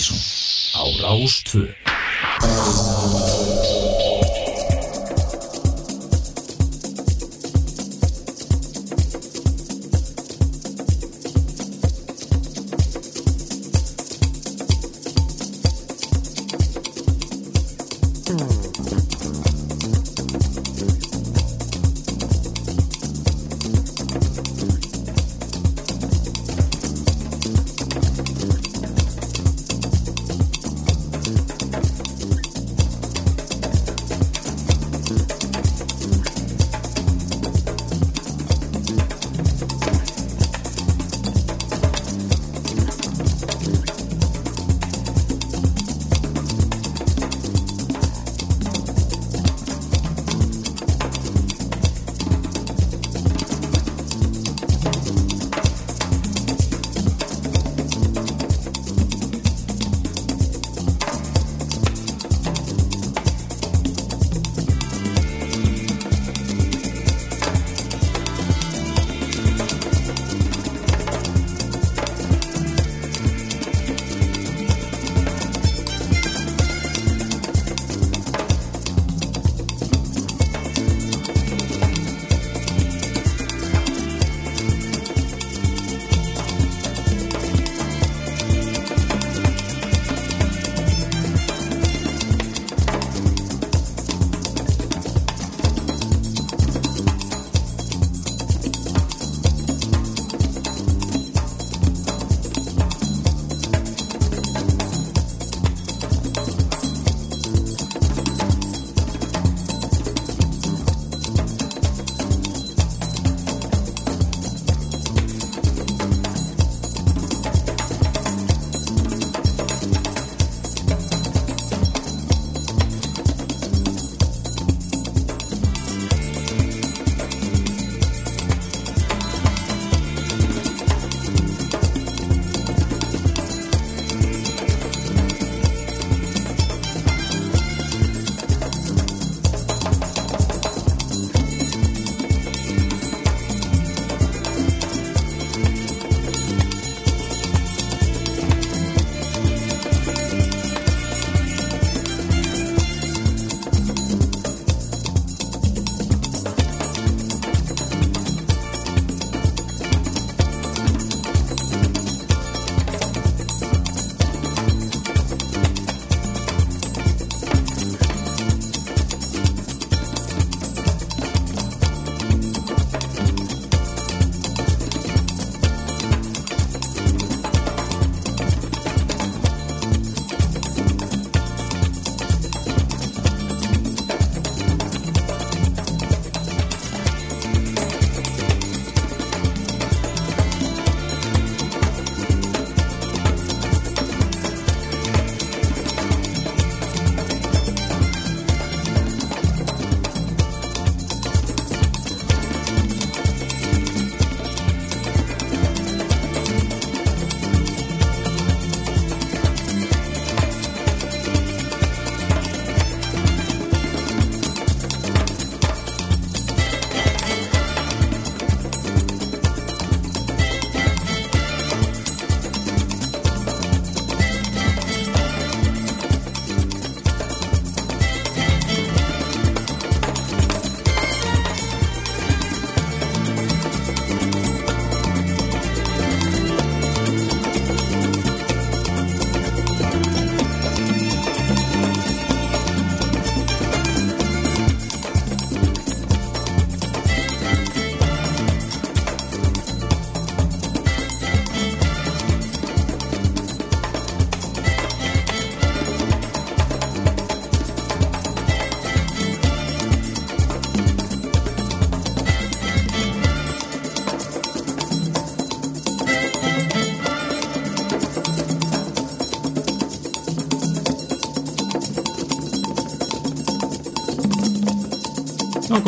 Partíson á Rástvö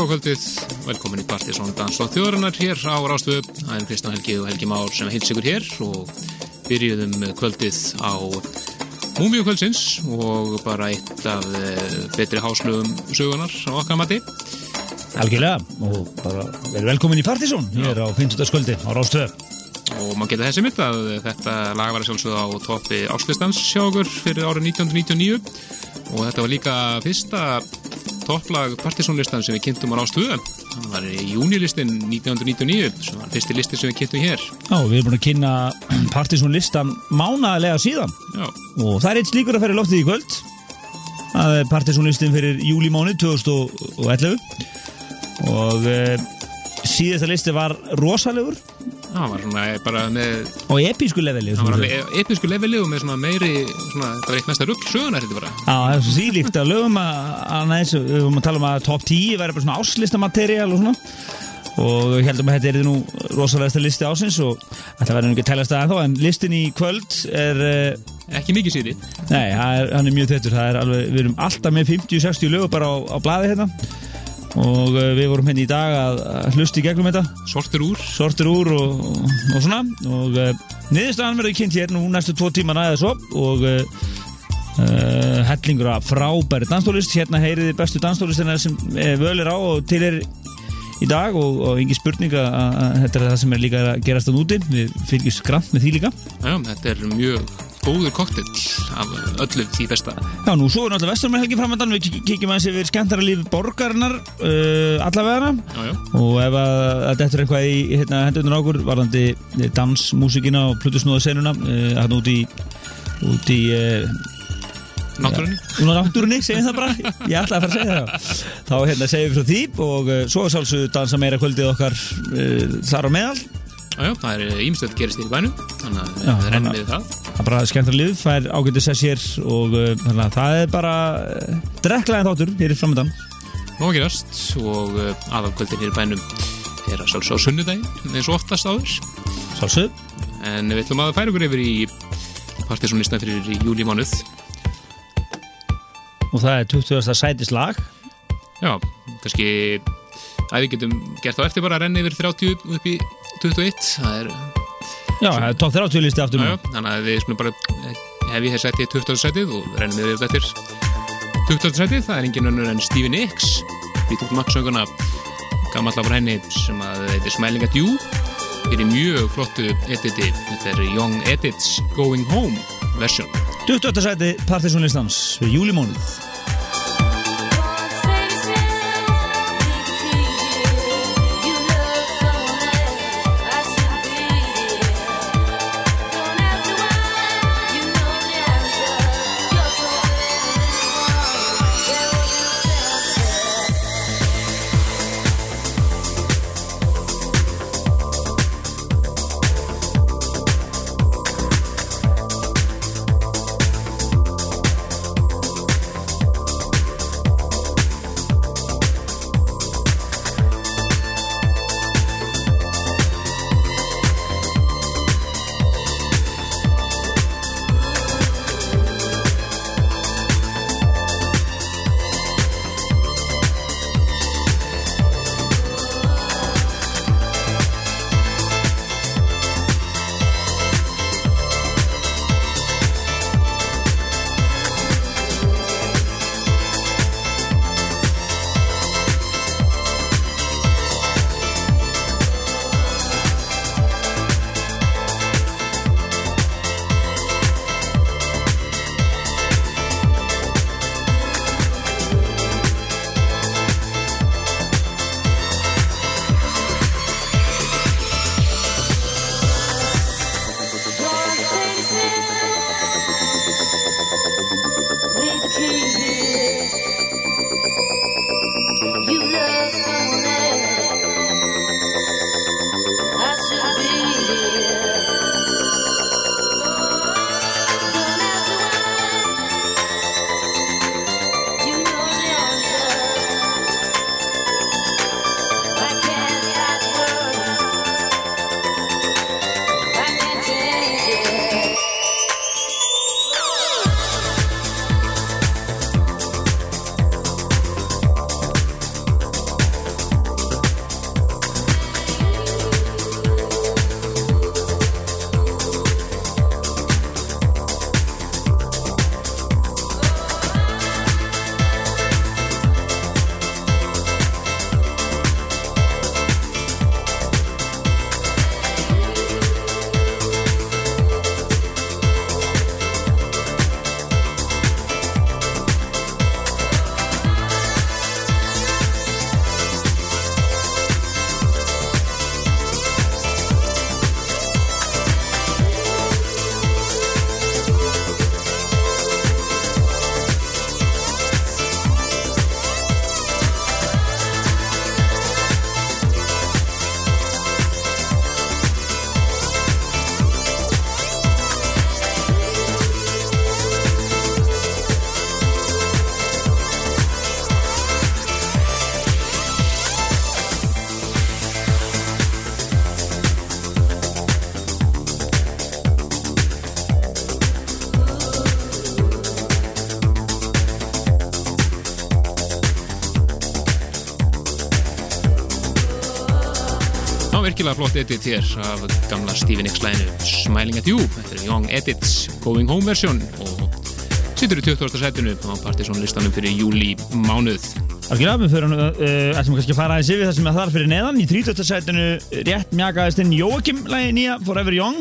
kvöldið, velkomin í Partisón Dans og þjóðarinnar hér á Rástöðu það er Kristján Helgi og Helgi Már sem hils ykkur hér og byrjuðum kvöldið á Múmiukvöldsins og bara eitt af eh, betri háslugum sögunar á okkar mati. Algjörlega og bara verið velkomin í Partisón hér á 50. skvöldi á Rástöðu og maður geta þessi mitt að þetta lag var sjálfsögð á toppi áslistans sjá okkur fyrir árið 1999 og þetta var líka fyrsta topplag partysónlistan sem við kynntum á Rástvöðu það var í júnilistin 1999 sem var fyrsti listin sem við kynntum hér. Já, við erum búin að kynna partysónlistan mánaðlega síðan. Já, og það er eitt slíkur að ferja loftið í kvöld. Það er partysónlistin fyrir júlimóni 2011 og e, síðasta listi var rosalegur það var svona bara með og episku leveli það var alveg episku leveli og með svona meiri svona, það var eitt mesta rugg sögunar þetta bara. Já, það svo sílíkt að lögum að, að næs, við höfum að tala um að top 10 væri bara svona áslistamaterial og svona. Og ég heldum að þetta er nú rosalegasta listi ásins og þetta verður ekki að telast að ennþá en listin í kvöld er uh, ekki mikið síði nei, hann er mjög tettur það er alveg, við erum alltaf með 50-60 lögur bara á, á blaði hérna og uh, við vorum hérna í dag að, að hlusta í gegnum þetta. Sortir úr. Sortir úr og, og, svona. Og uh, niðurstaðan verður kynnt hér nú næstu tvo tíma næða svo. Og uh, hellingur af frábæri danstólist hérna heyriði bestu danstólistina sem völ er á og til er í dag. Og, og engi spurning að, að þetta er það sem er líka að gerast á núti við fylgjum skramt með því líka. Já, þetta er mjög góður koktill af öllu því besta. Já, nú svo er náttúrulega vesturmennhelgi framöndan við kíkjum aðeins yfir skemmtara líf borgarinnar uh, allavega. Og ef að þetta er eitthvað í hérna, hendunar ákur varðandi dansmúsikina og plutusnúða senuna uh, hann út í út í uh, Náttúrunni? Núna náttúrunni, segjum það bara. Ég ætlaði að fara að segja það. Þá hérna segjum við frá því og svo er sálsögðu dansa meira kvöldið okkar uh, þar á meðal Já, já, það er ímstöld gerist í bænum þannig að það er ennum við það. Það er bara skemmtar lið, það er ágætið sess hér og uh, þannig að það er bara uh, dreklaðin þáttur hér í framöndan. Nó gerast og aðalkvöldin hér í bænum er að sálsögðu sunnudaginn eins og oftast áður. Sálsögðu En við ætlum að færa okkur yfir í partysónlistan fyrir júlímánuð. Og það er 20. sætislag Já, kannski að við getum gert á eftir bara að renna yfir 30 upp í 21 það er Já, það er tók 30 listi aftur já, þannig að við skulum bara hef ég hér sett í 20. sætið og rennum við yfir eftir 20. sætið, það er engin önnur en Stevie Nicks Fleetwood Mac sönguna gammal af henni sem að þetta er Smelling at You fyrir mjög flottu editi þetta er Young Edits Going Home version 28. sæti partysónlistans fyrir júlimónuð virkilega flott edit hér af gamla Stevie Nicks læginu Smiling at You, þetta er Young Edits Going Home version og sittur í 20. setinu á Partiðsson listanum fyrir júli mánuð Algjörlega, við fyrir uh, ætlum kannski að fara aðeins yfir það sem er þar fyrir neðan í 30. sætinu rétt mjakaðist inn Jóakim lægi nýja Forever Young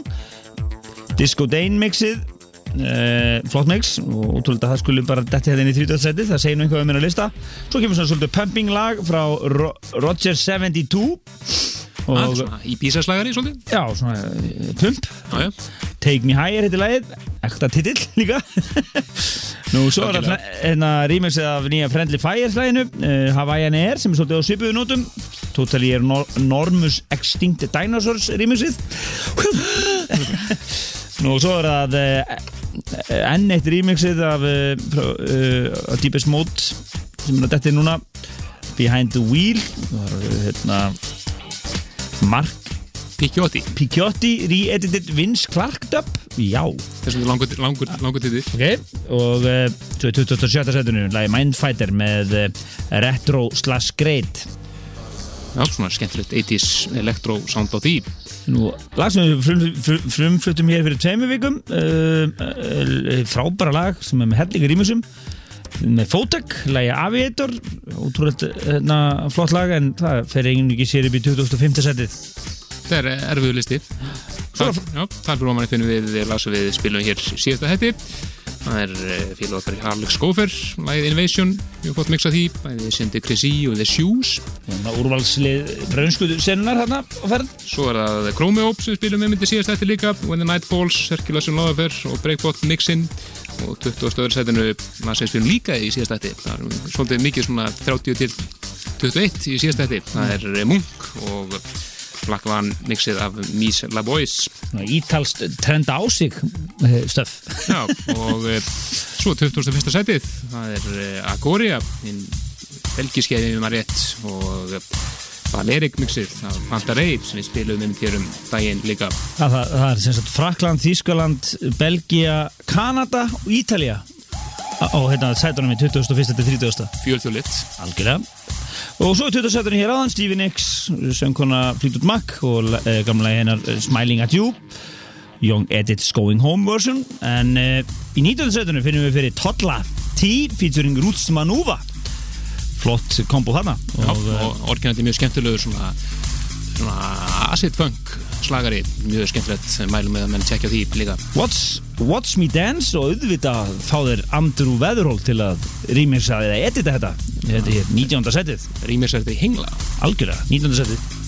Disco Dane mixið uh, flott mix og útrúlega það skulle bara detti þetta inn í 30. sæti það segir nú einhvað um minna lista svo kemur svona svolítið pumping lag frá Ro Roger 72 og Í bísaslagari svolítið? Já, svona uh, pump ah. Take Me Higher heitir lagið. Ekta titill líka. Nú, svo er það hérna rýmixið af nýja Friendly Fire slæðinu uh, Hawaiian Air sem er svolítið á svipuðu nótum. Totally er Nor Normus Extinct Dinosaurs rýmixið Nú, svo er það uh, enn eitt rýmixið af uh, Deepest Mode sem er að detti núna. Behind the Wheel það er hérna Mark Picchiotti. Picchiotti re-edited Vince Clark dub? Já. Þessum langur, langur, langur títi Ok, og uh, svo er 2017. setinu lagi Mindfighter með uh, Retro slash Great. Já, svona skemmtilegt 80's electro sound á því. Nú, lag sem við frum, frum, frumflutum hér fyrir tveimu vikum uh, frábæra lag sem er með hellingar ímjössum með Fotek, lagi Aviator útrúlega hérna, flott lag en það fer eigin ekki sér upp í 2005. setið. Þetta er erfiðu listi. Þar, fyrir ómanni finnum við lasum við spilum hér síðasta hætti það er félag okkar Alex Gofer lagið Invasion, við hefum fått mixa því. Bæðið Cindy Chrissy og The Shoes. Úrvalslið brönskuðu sennar hérna á ferð. Svo er það Chromeop sem við spilum með myndi síðast hætti líka. When the Night Falls, Hercules and Lover og Breakbot Mixin og 20. stöður sætinu maður sem spilum líka í síðast hætti það er svolítið mikið svona 30 til 21 í síðast hætti það er Munk og Black Van mixið af Mies La Boys Ítalst trenda á sig stöf Já, og e, svo 21. setið það er e, Agoria belgiskeiðið um að rétt og Valerik mixið af Panta Reip sem við spilum um hér um daginn líka Það, það, það er sem sagt Frakland, Þískaland, Belgia Kanada og Ítalija og hérna sætunum í 21. til 30. Fjölþjóðlitt Algjörlega Og svo er 27. hér aðan Stevie Nicks, söngkona Fleetwood Mac og e, gamla hennar Smiling at You Young Edits Going Home version en e, í 19. setinu finnum við fyrir Toddla T featuring Roots Manuva flott kombo hana og, og orginandi mjög skemmtilegur svona, svona acid funk slagari, mjög skemmtilegt mælum með að menn tekja því líka What's, Watch Me Dance og auðvitað fá þeir Andrew Weatherholt til að rýmirsa eða edita þetta þetta er 19. setið rýmirsa þetta í hengla algjörða, 19. setið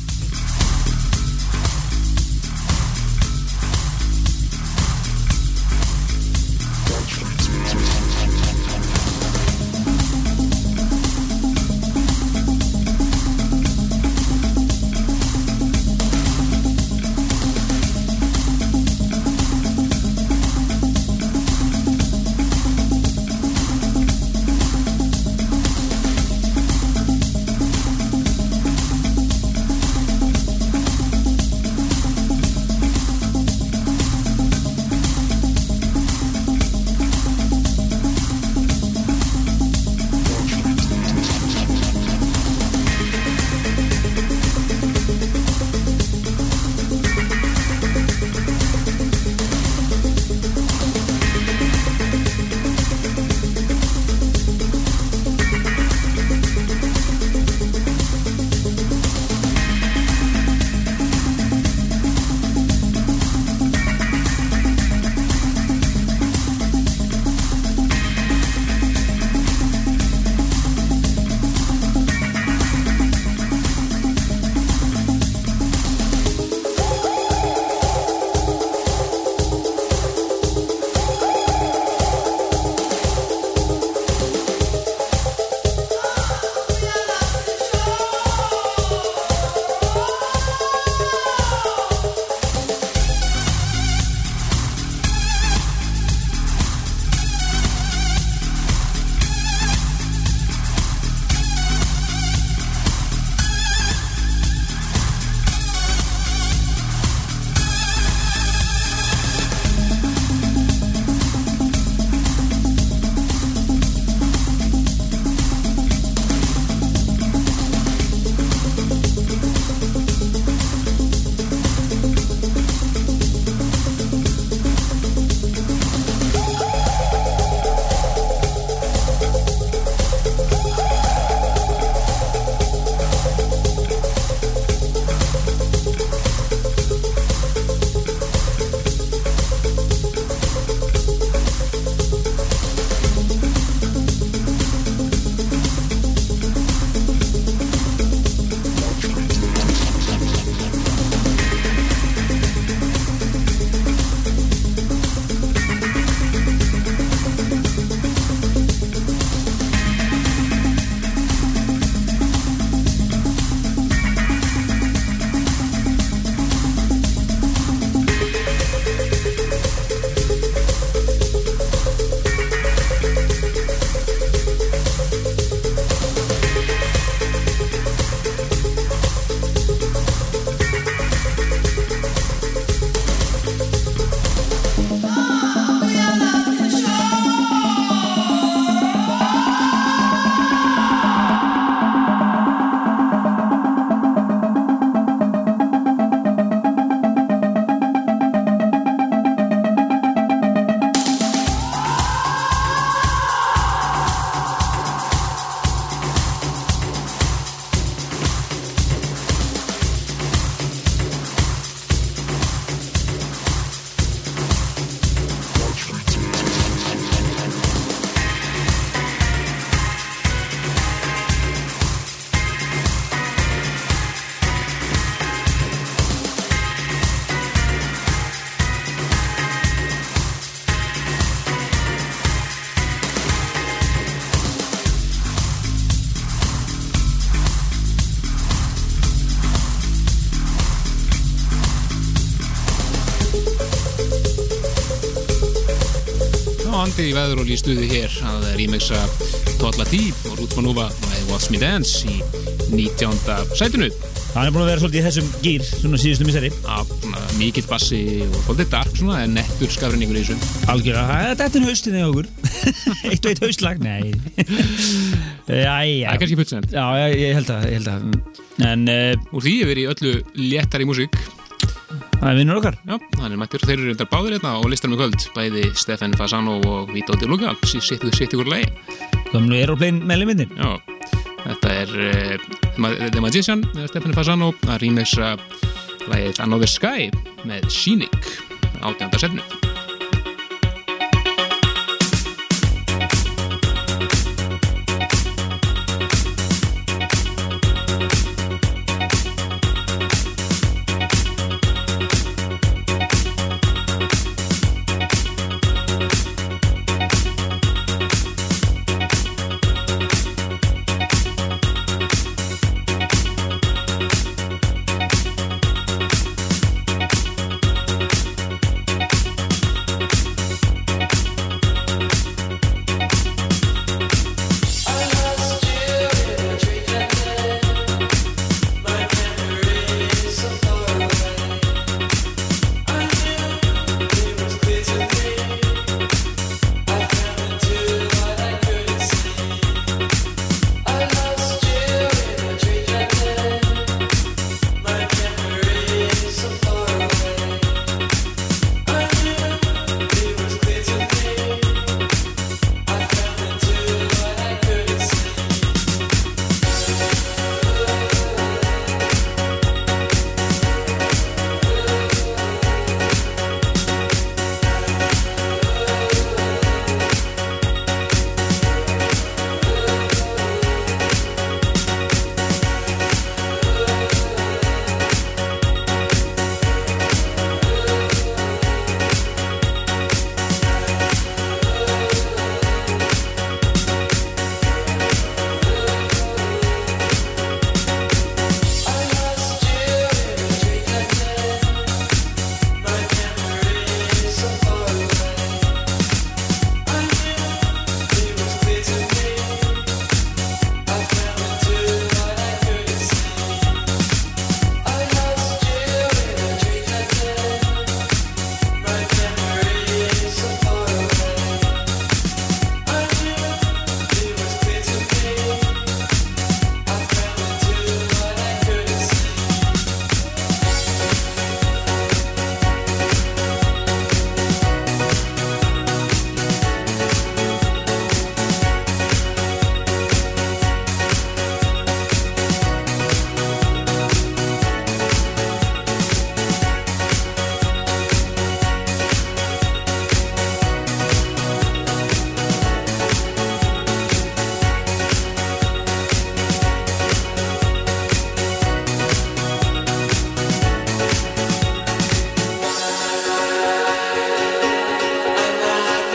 andi í veður og lístuði hér að remixa Toddla Deep og Roots Manuva og Watch Me Dance í 19. sætinu Hann er búin að vera svolítið í þessum gýr, svona síðustu miseri. af mikill bassi og svolítið dark svona en nettur skafrinningur í þessu Algjörlega, þetta er haustin eða okkur. Eitt og eitt haustlag, nei. Það er kannski fullsend Já, ég, ég held að, ég held að. En uh, úr því yfir í öllu léttari músík það er vinnur okkar. Já, hann er mættur, þeir eru reyndar báðir hérna og listar með kvöld, bæði Stefan Fasano og Vito De Luca, sitt sitt ykkur lagi. Gömlu Aeroplane meðlumindin. Já, þetta er uh, The Magician með Stefan Fasano. Að remixa lagið Another Sky með Scenic átjönda setnu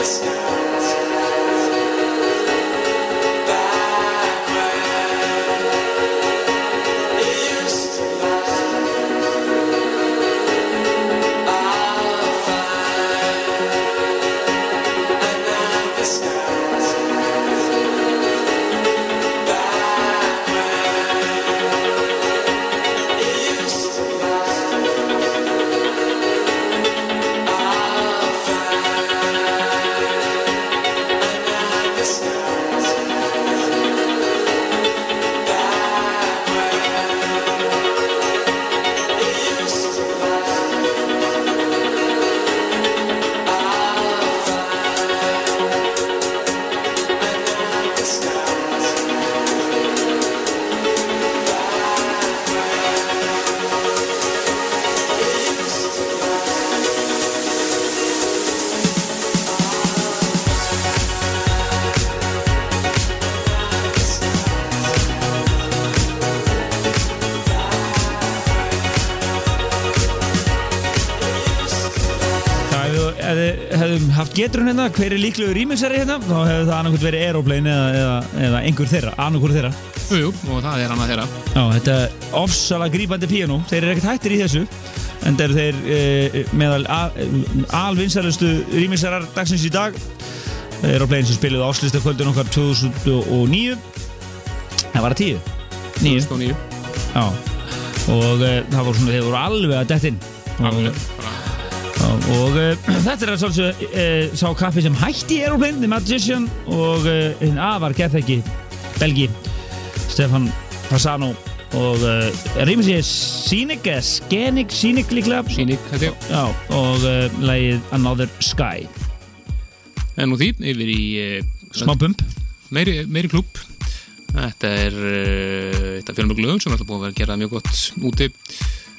ef haft geturinn hérna, hver er líklegur rýmingsari hérna, þá hefði það annarkvæmt verið Aeroplane eða, eða, eða einhver þeirra, annarkur þeirra. Jú, jú, og það er hann að þeirra. Já, þetta er ofsalega grípandi piano, þeir eru ekkert hættir í þessu, en þeir eru þeir e, meðal al, alvinsalustu rýmingsarar dagsins í dag. Aeroplane sem spiluði áslistakvöldun okkar 2009 það var að 10 9 2009 Já, og uh, það voru svona, þeir voru alveg að dett inn. Og, Alveg, og, uh, þetta er að svolítið uh, sá kaffi sem hætti Aeroplane, The Magician og uh, hinn A var gethekki Belgi, Stefan Fasano og uh, rýmur sér Scenic, eða Scenic, Scenic líklega. Sýnik, þetta Já, og uh, lagið Another Sky. En nú því, yfir í uh, Smá bump meiri, meiri klúb Þetta er uh, þetta fjölmjög lögum sem er alltaf búin að vera að gera mjög gott úti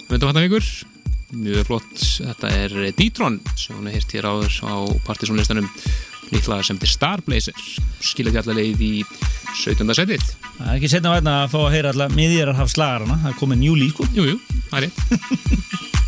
undanfattan vikur mjög flott, þetta er Ditron sem hún hýrt hér áður á partysónlistanum. Líklega sem til Starblazer skilja því allar leið í 17. setið Það er ekki setna væna að fá að heyra alltaf miðjar að hafa slagarana, það er komið njúli sko. Jú, jú, það er rétt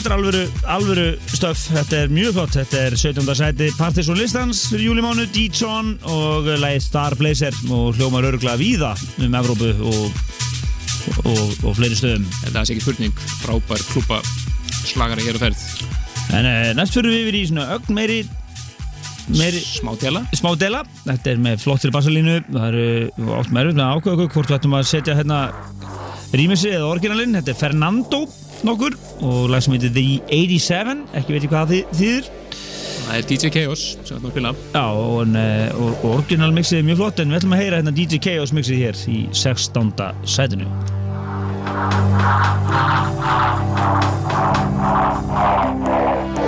þetta er alvöru, alvöru stöf, þetta er mjög flott, þetta er 17. sæti Partisan listans fyrir júlimánu, D-John og lægið Star Blazer og hljómar örgla víða um Evrópu og, og, og fleiri stöðum. Þetta er ekki spurning, frábær klúpa slagari hér og ferð. En uh, næst fyrir við yfir í svona ögn meiri, meiri Smá dela. smá dela, þetta er með flottri bassalínu, það eru átt með erfitt með að okkur hvort við ættum að setja hérna rýmissi eða orginalinn, þetta er Fernando nokkur og lag sem heitir The 87, ekki veit ég hvað það þýðir. Það er DJ Chaos sem við ætlum að spila. Já, og, eh, og, og orginal mixið er mjög flott en við ætlum að heyra hérna DJ Chaos mixið hér í 16. sætinu. Moving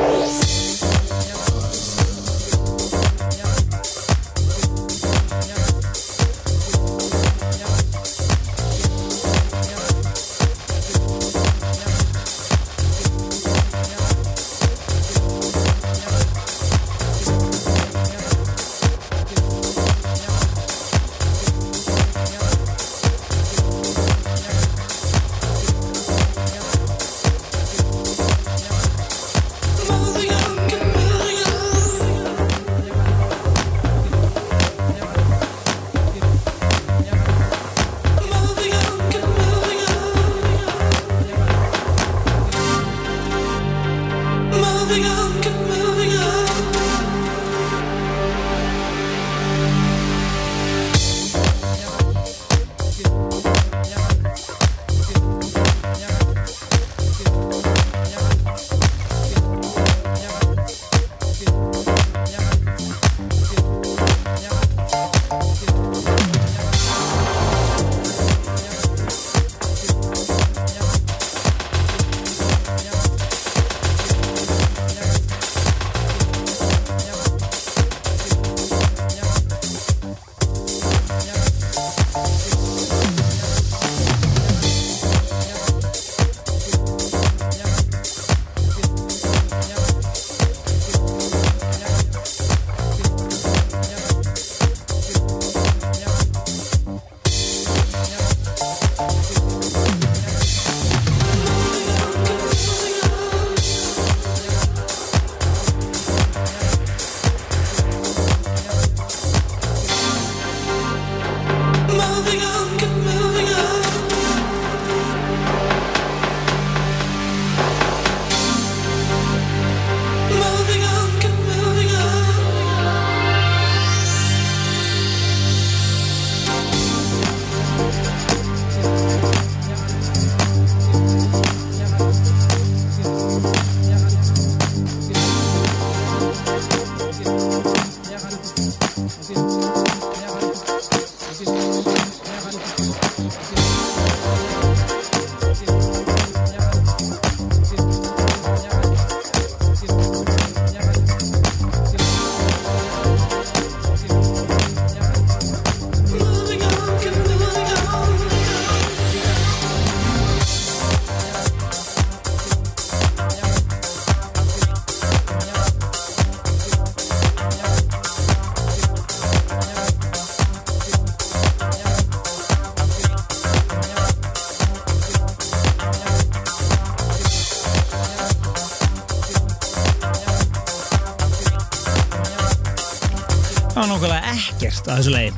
ekkert að þessu lagi.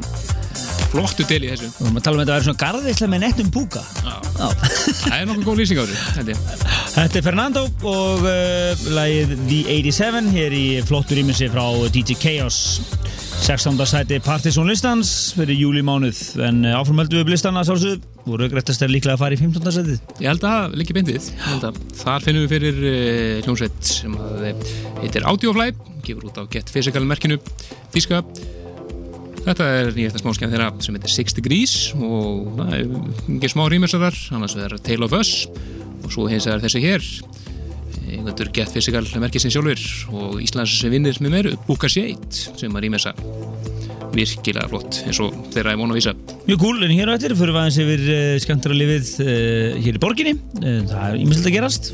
Flottu del í þessu. Við erum að tala um þetta að vera svona garðislega með nettum búka. Já. Já. Það er nokkuð góð lýsing á þessu. Þetta er Fernando og uh, lagið The 87 hér í flottur ímissi frá DJ Chaos 16. sæti Partisan listans fyrir júlimánuð en uh, áframöldu við listan að sálsögðu voru greittast er líklega að fara í 15. sætið Ég held að. Ég held að þar finnum við fyrir uh, hljómsveit sem eh, heitir Audiofly, gefur út á Get Physical merkinu Þíska. Þetta er nýjasta smáskjæm þeirra sem heitir Six Degrees og það er ekki smá rýmursarar, annars er Tale of Us og svo hins vegar þessi hér. Einhverjur Get Physical merkið sin sjálfur og Íslands vinnir með meru Buka Shade sem að rýmursa virkilega flott eins og þeirra er vona að vísa. Mjög cool, en hér á eftir fyrir aðeins yfir uh, skemmtara lifið uh, hér í borginni. Uh, það er ímyndilegt að gerast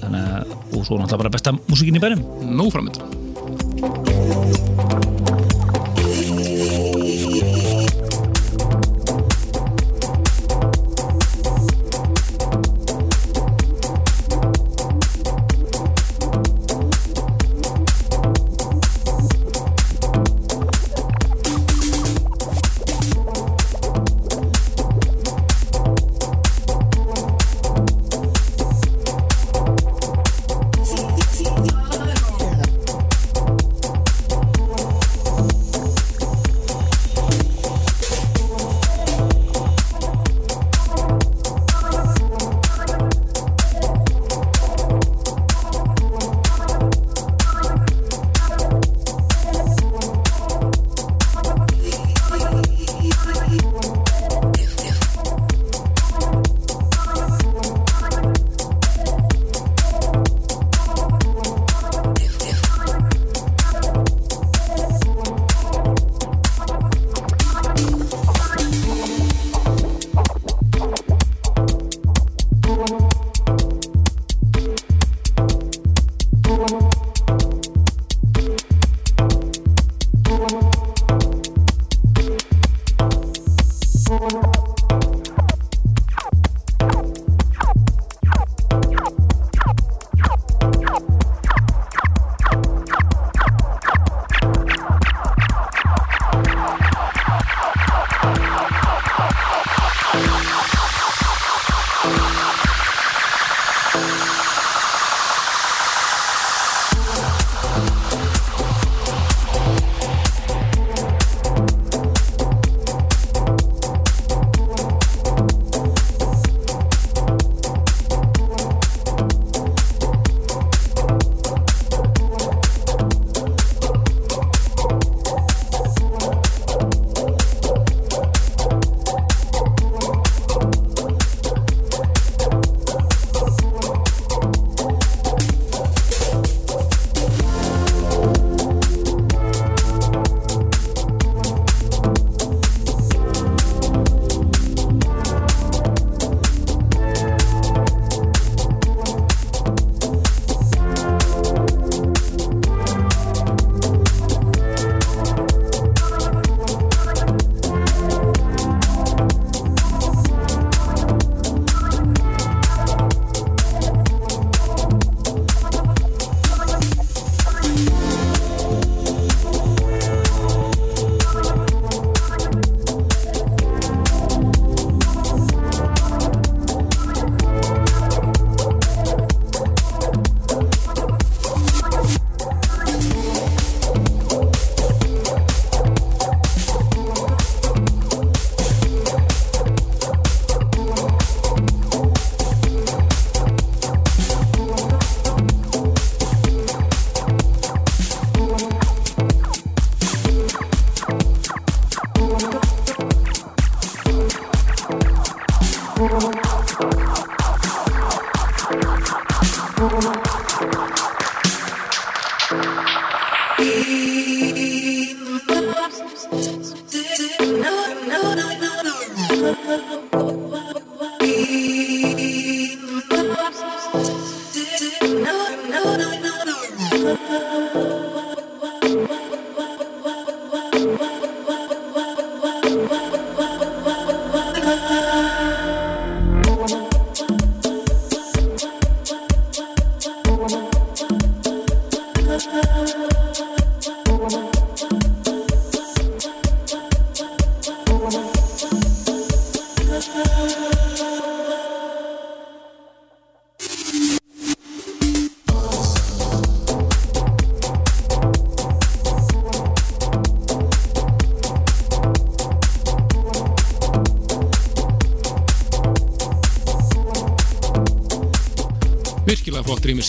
þannig og svo náttúrulega bara besta músikin í bænum. Nóg framöndan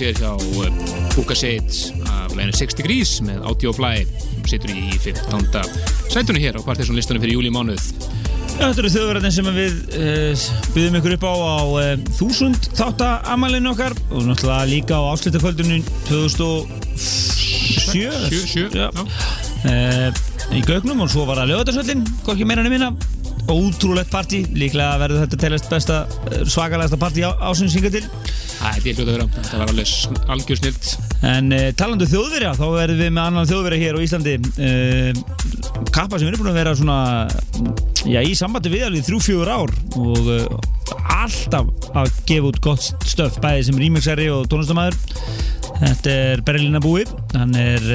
sér hjá Buka Shades af leginu 6 Degrees með Audio Fly sem situr í 15. sætunni hér á Partiðsson listanum fyrir júli mánuð Þetta eru þjóðverðin sem við uh, byggðum ykkur upp á á uh, þúsund þáttamælinu okkar og náttúrulega líka á áslutaköldinu 2007 Sjö, sjö, Já. já. Uh, í Gaugnum og svo var það lögatarsvöllin hvorki meira en minna ótrúlegt partí, líklega verður þetta telast besta eh, svakalegasta partí á, ásins hinga til Er hljóta að vera, þetta var alveg algjör snilt En uh, talandu þjóðverja, þá verðum við með annan þjóðverja hér á Íslandi. Uh, Kappa sem er búin að vera svona Já, í sambandi við alveg þrjú, fjögur ár Og uh, alltaf að gefa út gott stöf Bæði sem remixari og tónlistamæður Þetta er Berlína búi Hann er,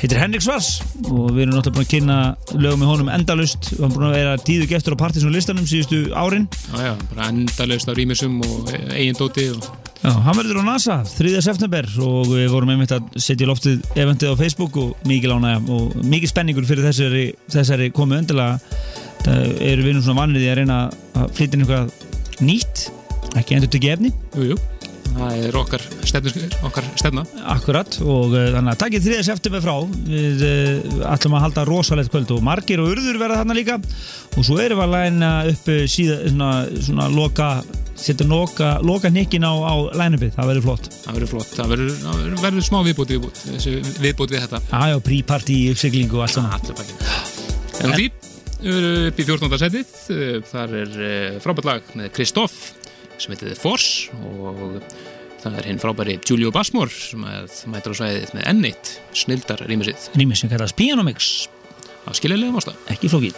heitir Henrik Svars Og við erum náttúrulega búin að kynna lögum með honum endalust Og hann búin að vera tíðu gestur á Partiðsson listanum síðustu árin. Já, já, bara endalaust af rýmisum og eigin dóti og Já, hann verður á NASA 3. september og við vorum einmitt að setja í loftið eventið á Facebook og mikið lána og mikið spenningur fyrir þessari, þessari komu öndilega það eru við nú svona vanrið í að reyna að flytja inn eitthvað nýtt ekki endur tekið efni Jú, jú, það er okkar stefna, okkar stefna. akkurat og uh, þannig að takið 3. september frá við uh, ætlum að halda rosalegt kvöld og margir og urður verða þarna líka og svo erum við að læna upp uh, síða, svona, svona loka setja loka, loka nikkin á, á lænupið, það verður flott Það verður flott, það verður, verður- smá viðbúti, þessi viðbúti við þetta. aðjá, príparti, uppsiglingu og allt saman. En því, við erum upp í 14. setið, þar er eh, frábært lag með Kristoff sem heitir The Force og það er hinn frábæri Julio Basmore sem mætur á svæðið með N1, snildar rýmið sitt rými sem kallast Pianomix af skiljulegum ástæð. ekki flókið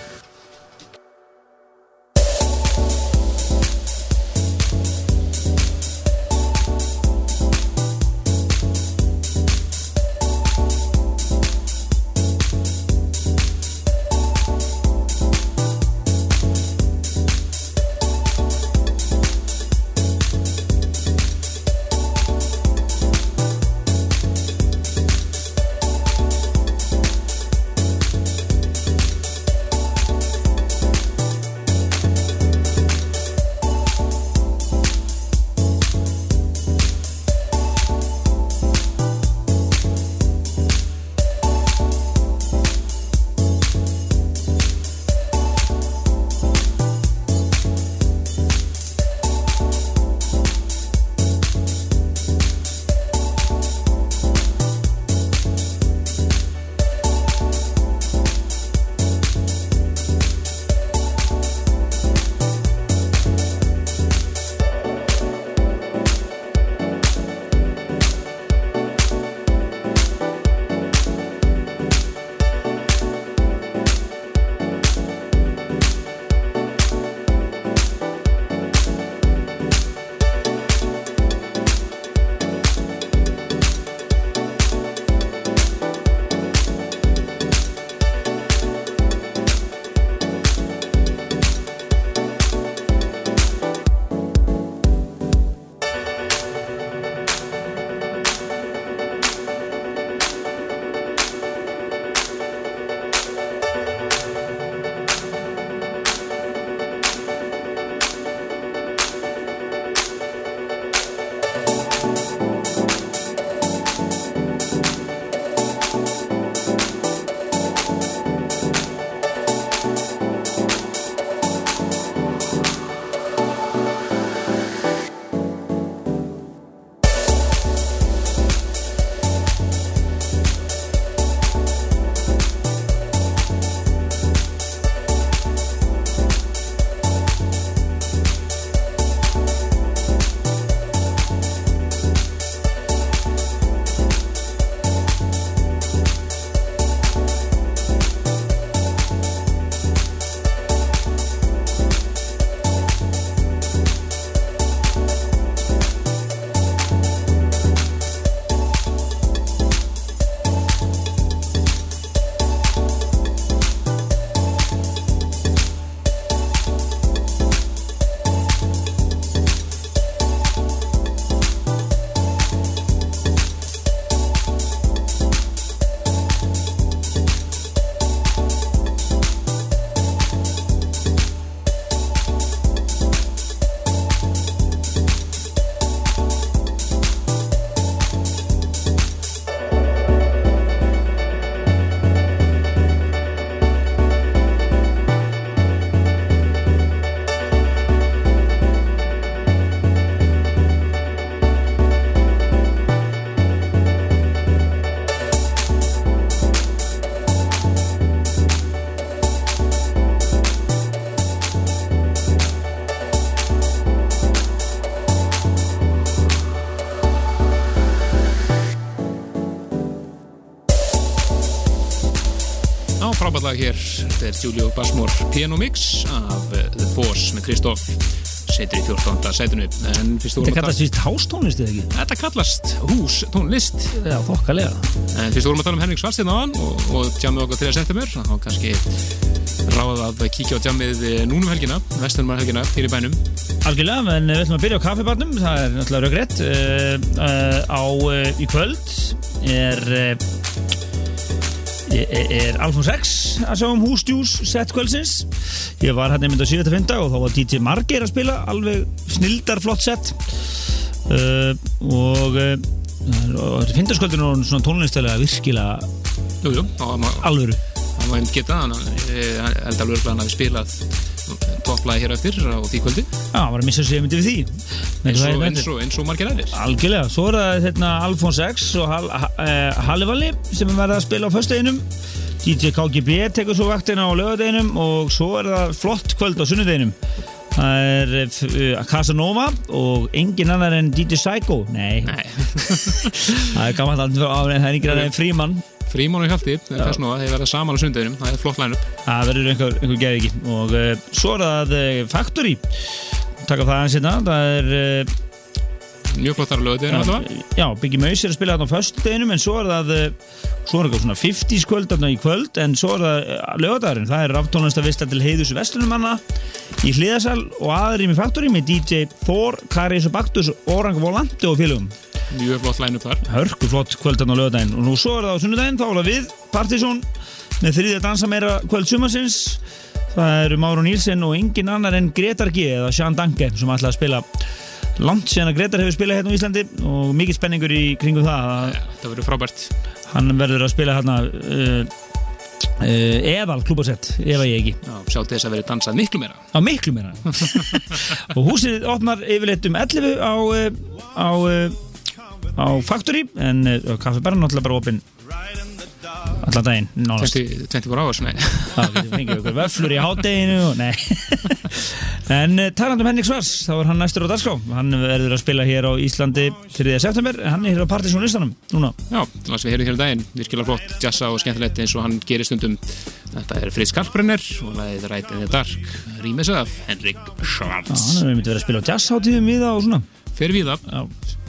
lag hér þetta er Julio Basmore Piano Mix af eh, The Force með Kristoff setur í 14. sætunu en fyrst vorum Þetta kallast víst hástónlist eða ekki? Þetta kallast hús tónlist Já, þokkalega. en fyrst vorum að tala um Henrik Svartstein á hann og, og tjammið okkur 3. september þá kannski ráðað að kíkja á tjammið núnum helgina, vestunum helgina í bænum Algjörlega, en við ætlum að byrja á kaffibarnum, það er náttúrulega uh, á í kvöld er, er, er Alfons X að sjá um húsdjús sett kvöldsins. Ég var hérna mynd á 7. fynda og þá var DJ Margeir að spila, alveg snildar flott sett. Uh, og uh, og fyndarskvöldin og svona tónlistilega virkilega Jú, jú, alvöru. hann var einmitt geta held alveg að hafi spilað topplæði hér eftir á því kvöldi Já, hann var að missa sig myndi við því. Eins og, þetta? margir aðrir Algjörlega, svo er það hérna, Alfons X og Hal, ha, uh, Hallivalli sem er verið að spila á föstudeginum DJ KGB tekur svo vaktina á lögadeginum og svo er það flott kvöld á sunnudeginum. Það er uh, Casanova og engin annar en DJ Psycho. Nei, Nei, það er gammalt aldrei á það er engin annar en Fríman Frímón og Hjalti, að þeir verða saman á sundeginum það er flott line-up. Það verður einhver, einhver geði ekki og uh, svo er það uh, Factory. Taka það aðeins hérna. Það er mjög flottar lögðinu allavega Já, Biggie Maus er að spila þarna á föstudeginum en svo er það eh, svo er eitthvað svona 50s kvöld þarna í kvöld en svo er það lögadagurinn það er raftónlist að vista til heiðus vestunumanna í hliðasal og aðrým í Factory með DJ Thor, Karis og Baktus Orang Volante og félugum mjög flott line-up þar. Hörku flott kvöld þarna á lögadaginn og nú svo er það á sunnudaginn þá er það við Partizón með þriðja dansa meira kvöld sumarsins. Það eru Máru Nílsen og engin annar en Gretar G eða Sean Danke sem ætla að spila langt síðan að Gretar hefur spilað hérna á Íslandi og mikið spenningur í kringum það að þetta verður frábært. hann verður að spila hérna uh, uh, eðal klúbasett ef að ég ekki. Já, sjá til þess að verður dansað miklu meira. Á miklu meira. Og húsið opnar yfirleitt um 11 á uh, á, uh, á Factory en kaffibarn náttúrulega bara opinn allan daginn nánast. 20, 24 hours, nei. Það getur fengið okkur vöflur í nei. En uh, talandum Henrik Svars þá er hann næstur á dagskrá. Hann verður að spila hér á Íslandi 3. september. Hann er hér á Partizón listanum núna. Já, þannig að við heyrðum hér um daginn, virkilega flott jazza og skemmtilegt eins og hann gerir stundum. Þetta er Fritz Kalkbrenner og lagið Right in the Dark. Rýmis af Henrik Já, Schwartz hann er myndið að spila á jazzháttíðum við og svona. Fyrir við það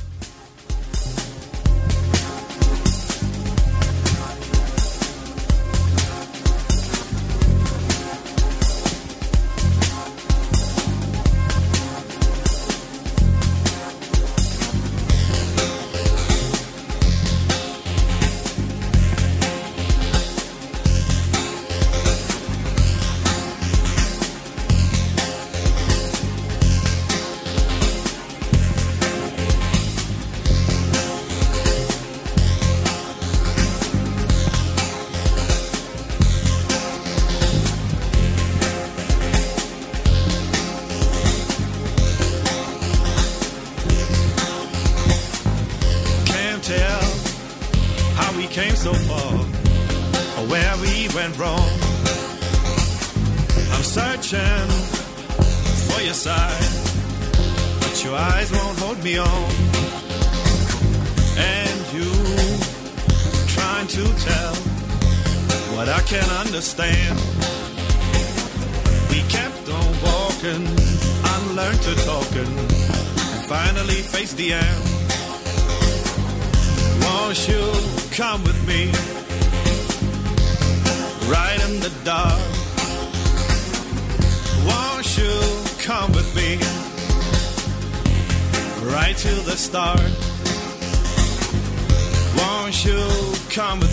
come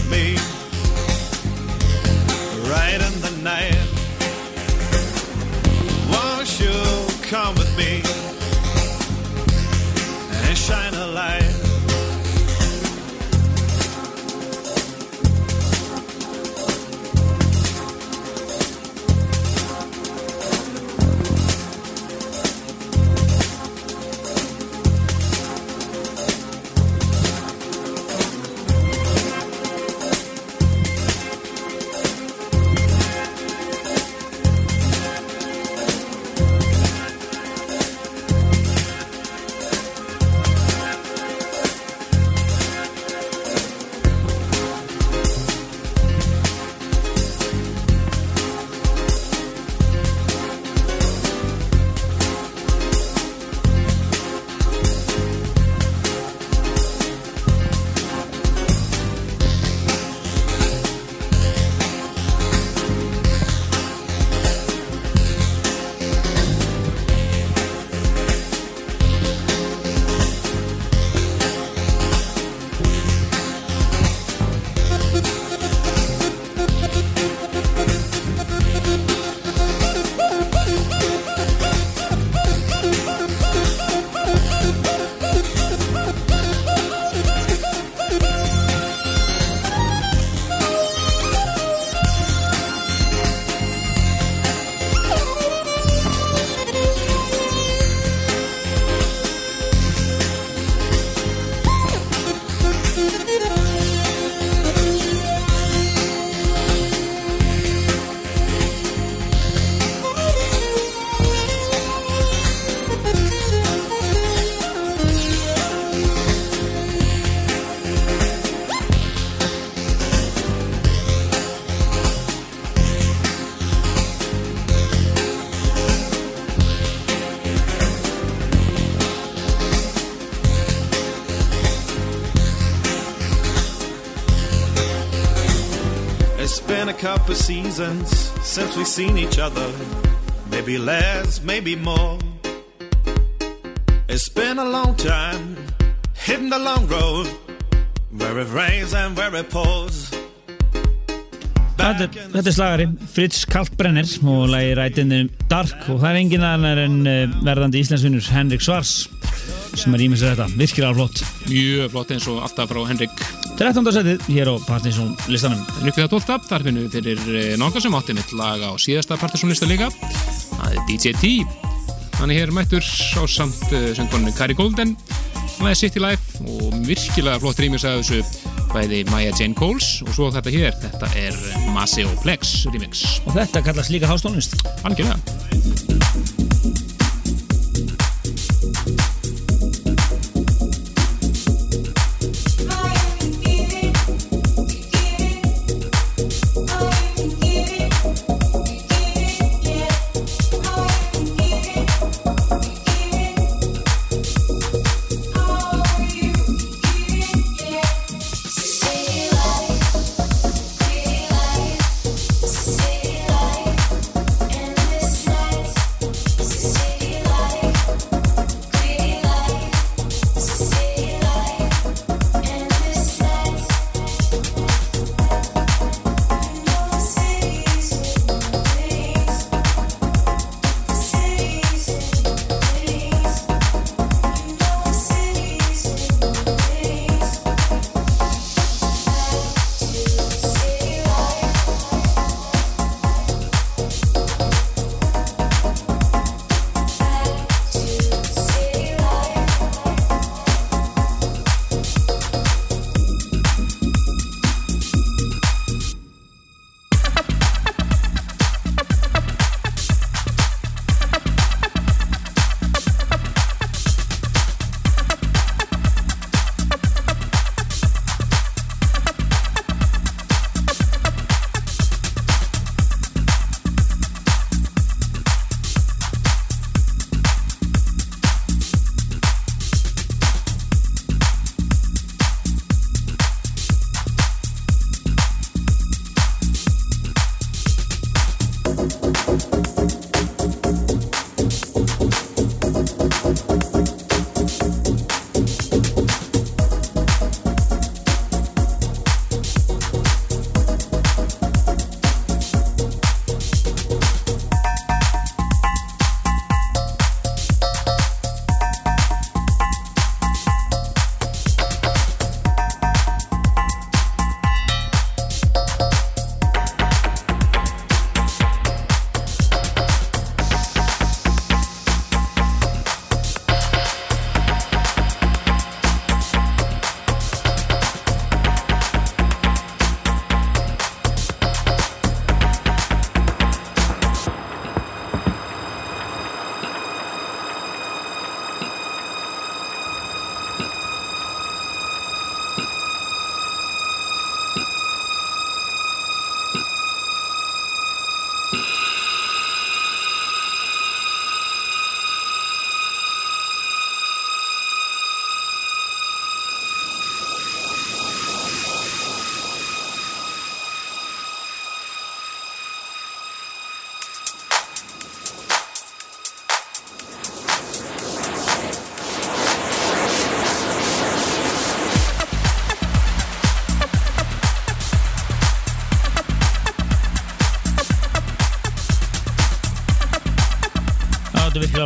couple seasons since we've seen each other. Maybe less, maybe more. It's been a long time, hitting the long road, where it rains and where it pours. Þetta, þetta er slagari, Fritz Kalkbrenner og lagi rætindi Dark og það er engin annar en uh, verðandi íslensvinnur Henrik Svars sem er sér þetta, virkilega flott Mjög flott eins og alltaf frá Henrik 13. setið hér á Partiðsson listanum. Við að 12. þar finnum við fyrir nokka sem átti mitt lag á síðasta partysónlista líka. Það er DJ T. Hann er hér mættur á samt uh, söngkonunni Kari Golden. Það er City Life og virkilega flott rýmis að þessu bæði Maya Jane Coles og svo þetta hér, þetta er Maseo Plex remix. Og þetta kallast líka hástónlist Algjörlega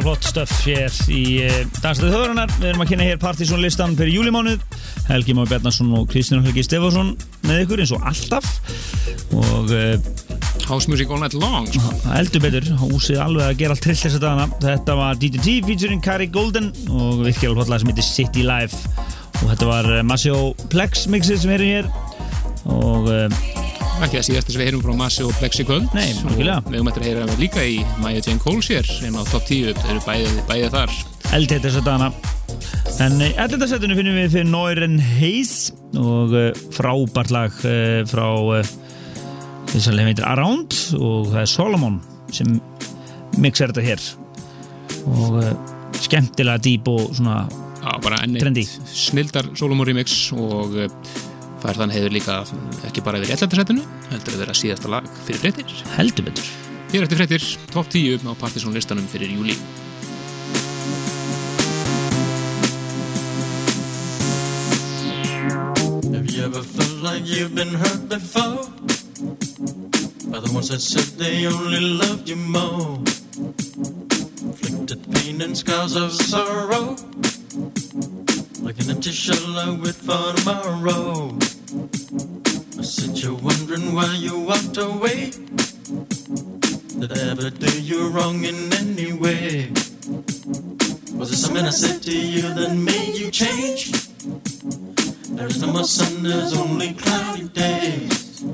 flott stöf hér í uh, Danstöðu Þjóðarinnar. Við erum að kynna hér Partiðsson listan fyrir júlimánuð. Helgi Már Bjarnason og Kristján Helgi Stefánsson með ykkur eins og alltaf. Og uh, House Music All Night Long heldur betur, húsið alveg að gera allt trill þess að dagana. Þetta var DDT featuring Kari Golden og virkilega flott lag sem heitir City Life. Og þetta var uh, Masio Plex mixið sem erum hér. Og ekki að síðast þess að við heyrum frá Massi og Plexi kvöld Nei, algjörlega. við höfum eftir að heyra líka í Maya Jane Coles hér en á top 10 þeir eru bæðið, bæðið þar eldheit þess að dana en í 11. setinu finnum við fyrir Noiren Hayes og uh, frábært lag uh, frá uh, þess að leið heitir Around og það er Solomon sem mixar þetta hér og skemmtilega dýp og svona Já, bara enn Trendy. eitt snildar Solomon remix og Það er þann hefur líka ekki bara yfir ellættarsætunu, heldur að vera síðasta lag fyrir frettir. Heldur betur. Ég er eftir frettir, top 10 á Partiðsson listanum fyrir júli. Have you ever felt like you've been hurt before? By the ones that said they only loved you more Afflicted pain and scars of sorrow like an empty I with for tomorrow. I sit you're wondering why you walked away. Did I ever do you wrong in any way? Was it something I said to you that made you change? There is no more sun, there's only cloudy days.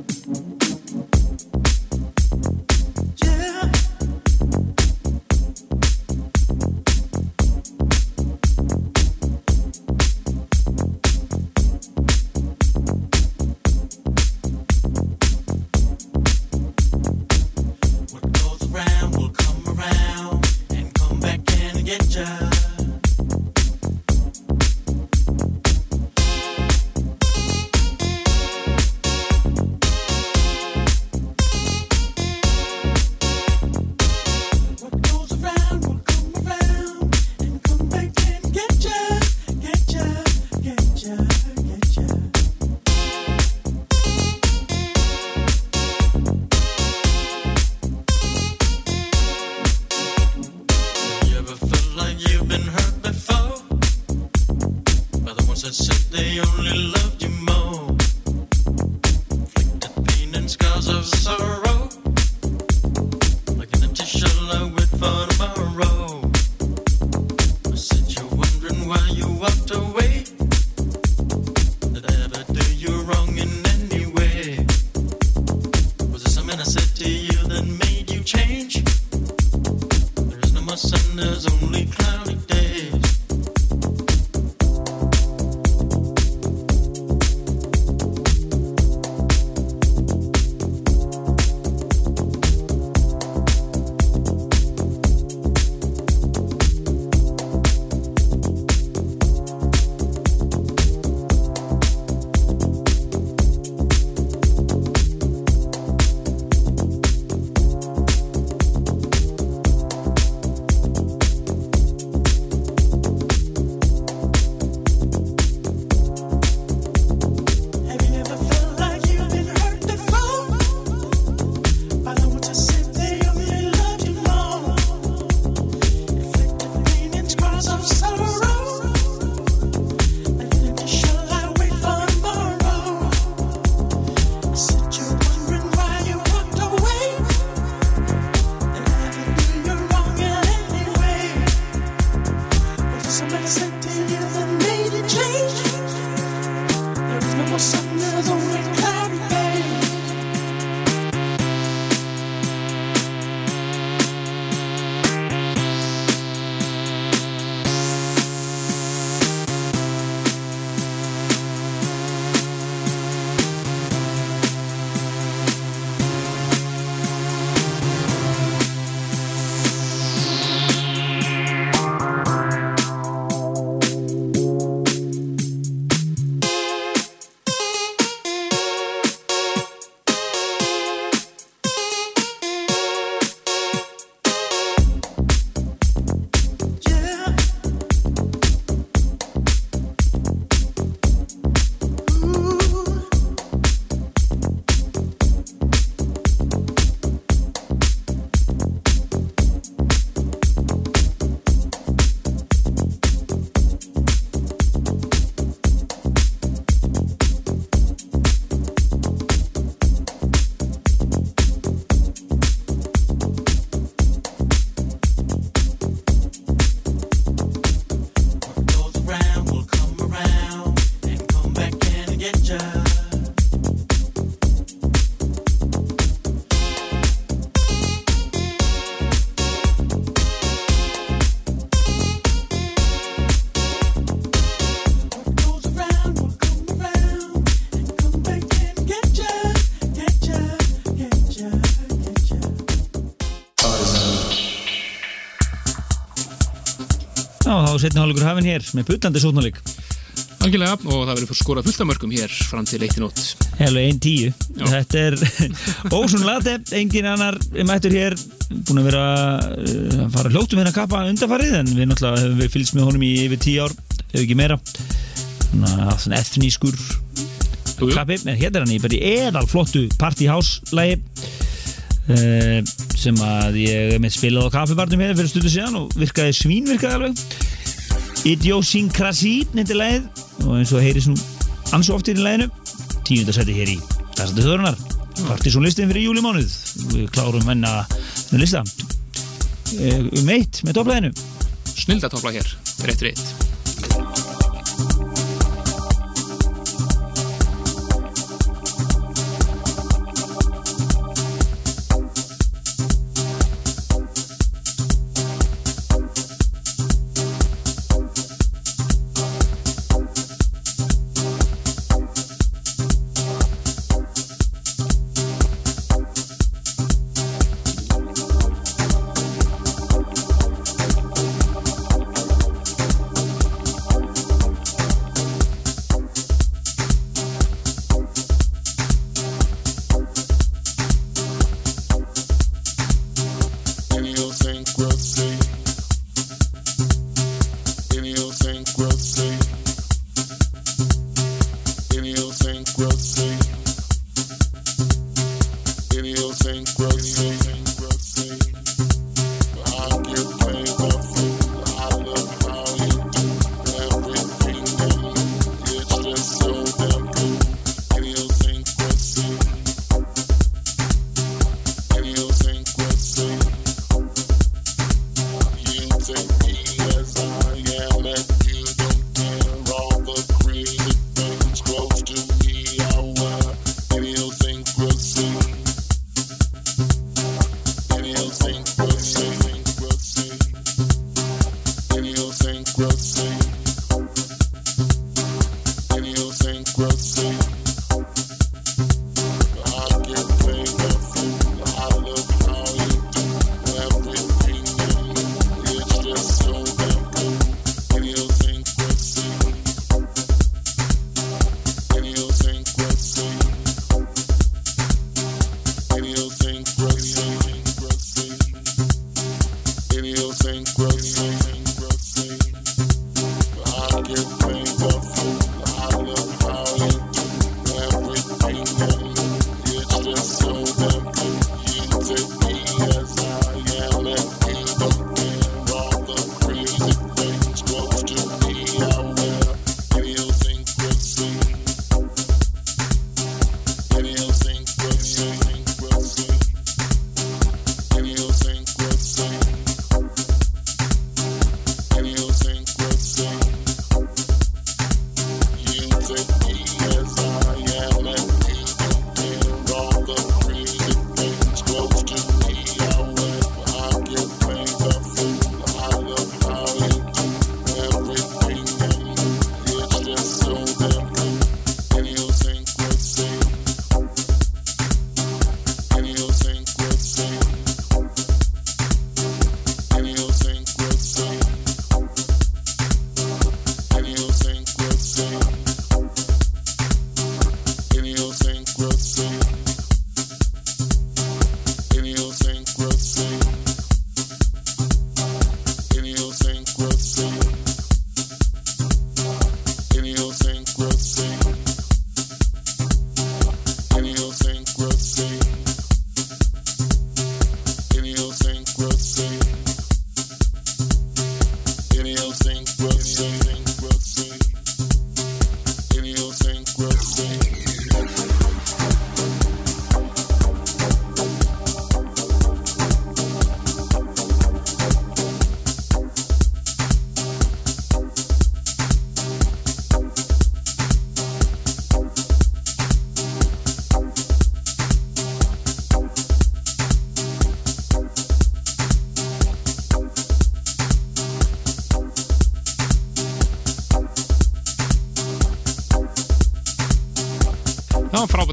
og setnihálugur hafinn hér með butlandi sútnálík Angilega, og það verður fyrir skora fulltamörkum hér fram til eittin ótt Helgu, einn tíu. Já. Þetta er ósónulate, engin annar mættur hér, búin að vera eh, að fara hlótum hérna að kappa undafarið en við náttúrulega hefum við fylgst með honum í yfir tíu ár, ef ekki meira. Þannig að eftir nýskur kappi, en hérna er hann í bara í eðal flottu partyháslægi eh, sem að ég mitt spilaði á kaffibarnum hérna fyrir stundu síðan og virkaði svínvirkaði alveg. Idiosynkrasi nýtti læð og eins og heyris nú ansó oft í læðinu tíundarsæti hér í Dagsættu Þörunar Partiðsón listin fyrir júlimánuð við klárum hennar lista. Eh, um eitt með topplæðinu Snilda topplæð hér, réttir eitt.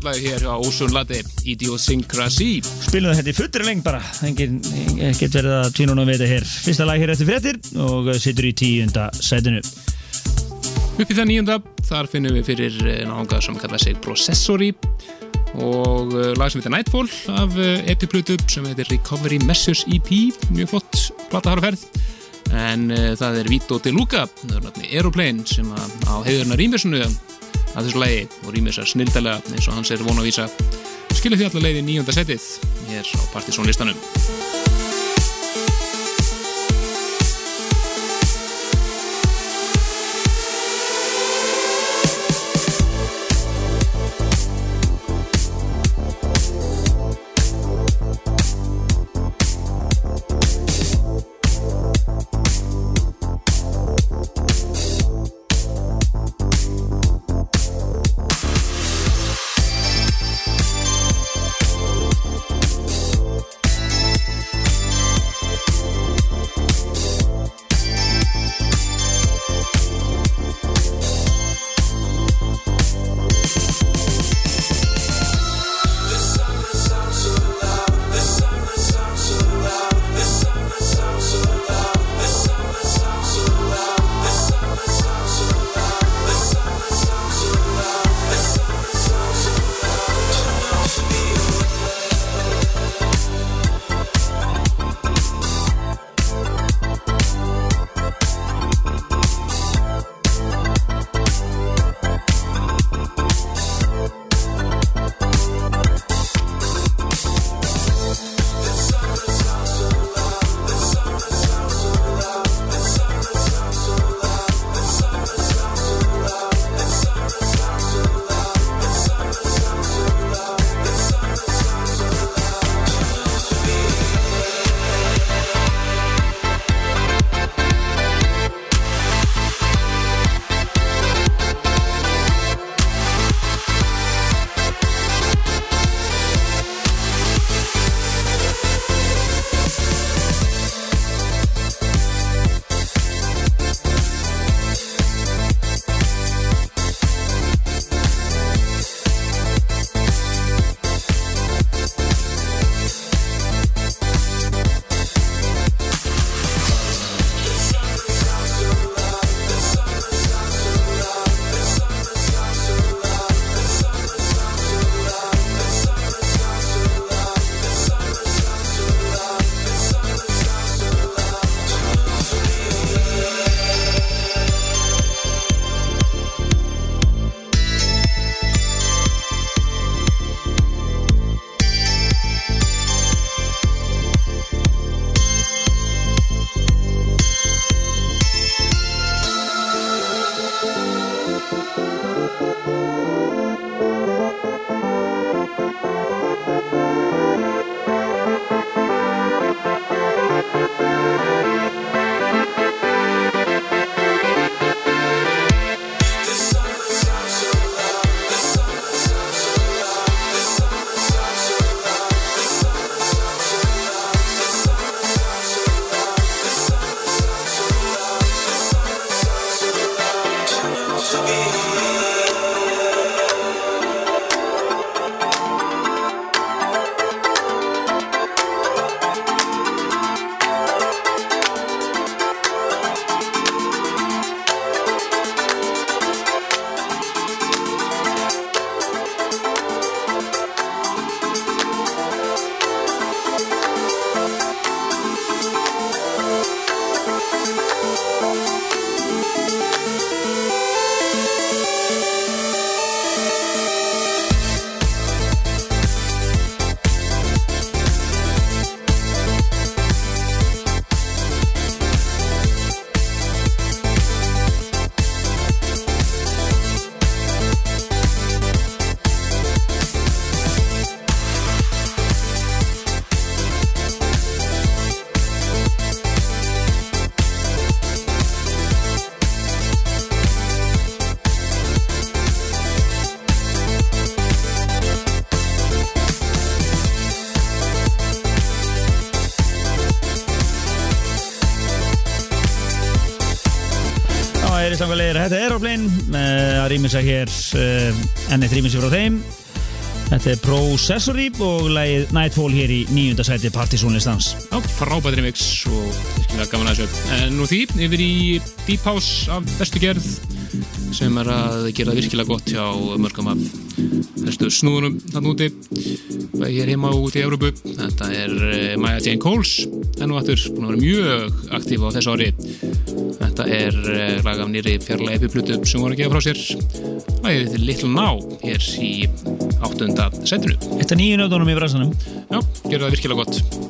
Frábætlaði hér á Ósun Lati, Idiosyncrasy. spilum þetta í fullri lengt bara. Engin, ekkert verið að tvínuna við þetta hér. Fyrsta lag hér eftir fréttir og situr í tíunda sætinu Upp í það nýjunda, þar finnum við fyrir eh, náðungað sem kalla sig Processori og eh, lag sem heitir Nightfall af EP-plutu sem heitir Recovery Measures EP, mjög flott plata har á ferð. En uh, það er Vito De Luca, það er náttúrulega Aeroplane sem að, á heiðurna rýmisunu að þessu lagi og rýmisar snildalega eins og hans er vona að vísa. Skilja því allar leiði nýjunda setið. Hér á Partizón að rýmisa hér uh, ennið rýmisi frá þeim. Þetta er Processori og lagið Nightfall hér í nýjunda sæti Partizónlistans Já, frábært remix og virkilega gaman að þessu. En nú því, yfir í Deep House af bestu gerð sem er að gera virkilega gott hjá mörgum af helstu snúðunum þannig úti hér heima og út í Európu þetta er eh, Maja Jane Coles enn og aftur búin að vera mjög aktíf á þessu ári er eh, lag af nýri fjarlægi epiplutu sem voru að gefa frá sér. Lagið Little Now hér í áttunda setinu Þetta nýju nöðunum í bransanum. Já, gerðu það virkilega gott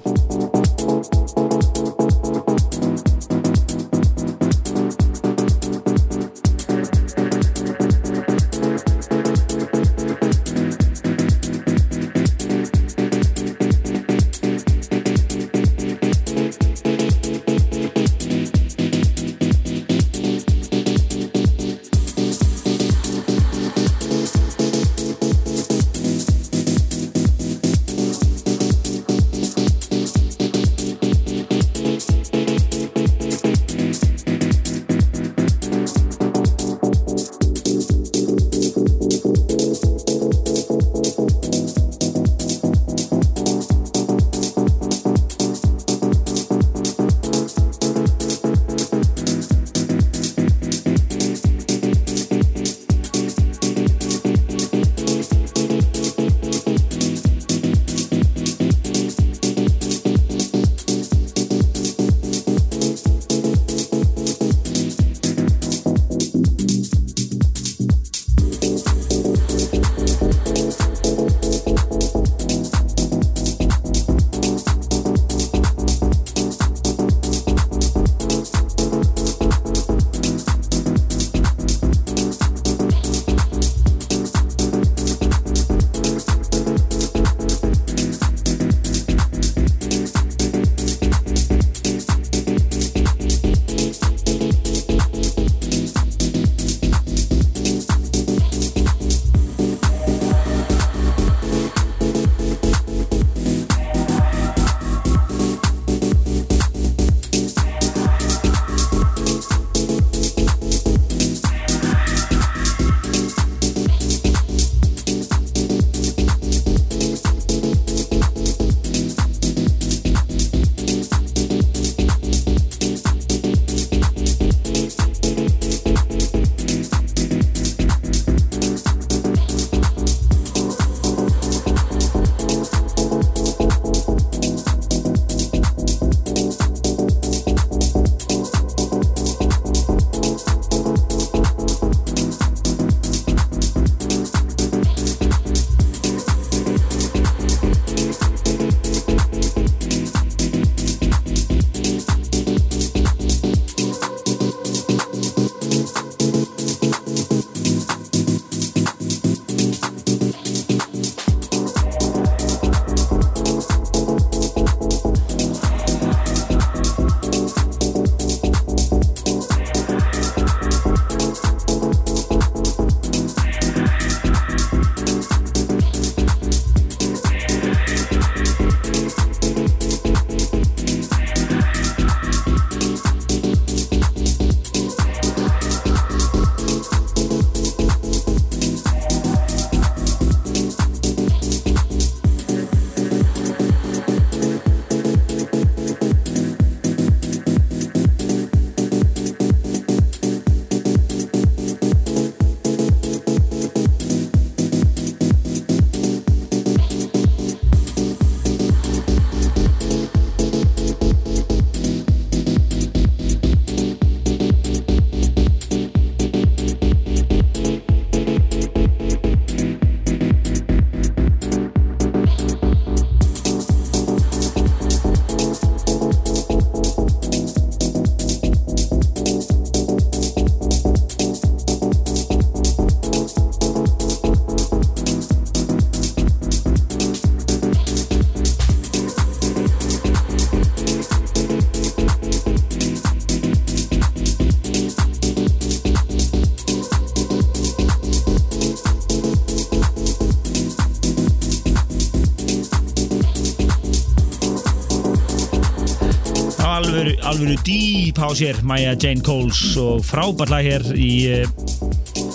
alvöru, dýp á sér Maja Jane Coles og frábært lag hér í uh,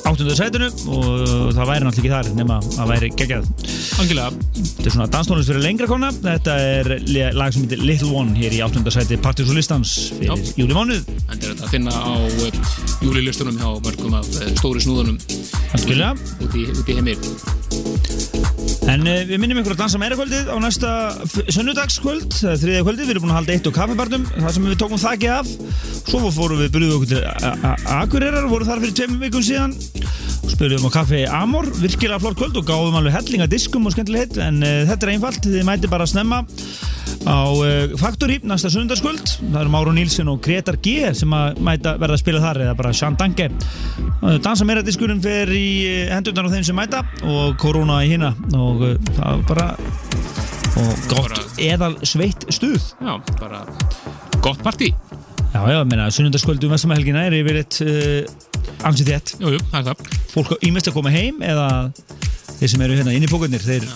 áttunda sætinu og það væri náttúrulega ekki þar nema að væri geggjað. Algjörlega, Þetta er svona danstónlist fyrir lengra kona Þetta er lag sem heitir Little One hér í áttunda sæti Partíus og listans fyrir Já. júli mánuð en þetta er að finna á uh, júlilistunum hjá mörgum af stóri snúðunum. Út í, út í heimi En uh, við minnum ykkur að dansa meira kvöldið á næsta sunnudagskvöld, þriðja kvöldið, við erum búin að halda eitt á kaffibarnum, það sem við tókum þakki af. Svo fórum við, byrjuðum okkur til Akureyrar, voru þar fyrir tveimum vikum síðan. Spurðum á kaffi Amor, virkilega flott kvöld og gáðum alveg hellinga diskum og skemmtilegheit, en uh, þetta er einfalt, þið mæti bara að snemma á uh, Factory næsta sunnudagskvöld. Það eru Máru Nílsen og Gretar G sem að mæta verða að spila þar, eða bara Sean Danke. Uh, Dansa meira diskurinn fer í uh, hendurnar á þeim sem mæta og korona í hina. Og uh, það er bara og gott eðal sveitt stuð. Já, bara gott partí. Já, já, meina, sunnundaskvöldu vestamæhelgina er yfirleitt uh, ansið þétt. Jú, jú, það er það. Fólk ímest að koma heim eða þeir sem eru hérna inn í pókarnir þeir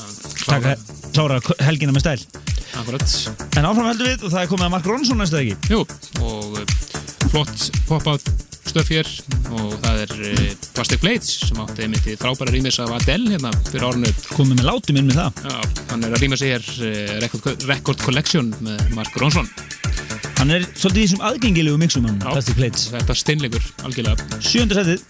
taka, klára helgina með stæl Akkurat. En áfram heldum við og það er komið að Mark Ronson næsta ekki Jú, og uh, flott pop-out stöf hér og það er uh, Plastic Blades sem átti einmitt í frábæra rýmis af Adele hérna fyrir árinu. Komið með látum inn með það. Já, hann er að rýma sig hér uh, record, record Collection með Mark Ronson. Hann er svolítið í þessum aðgengilegu mixum hann, Já. Plastic Plates Þetta steinleikur, algjörlega. Sjönda setið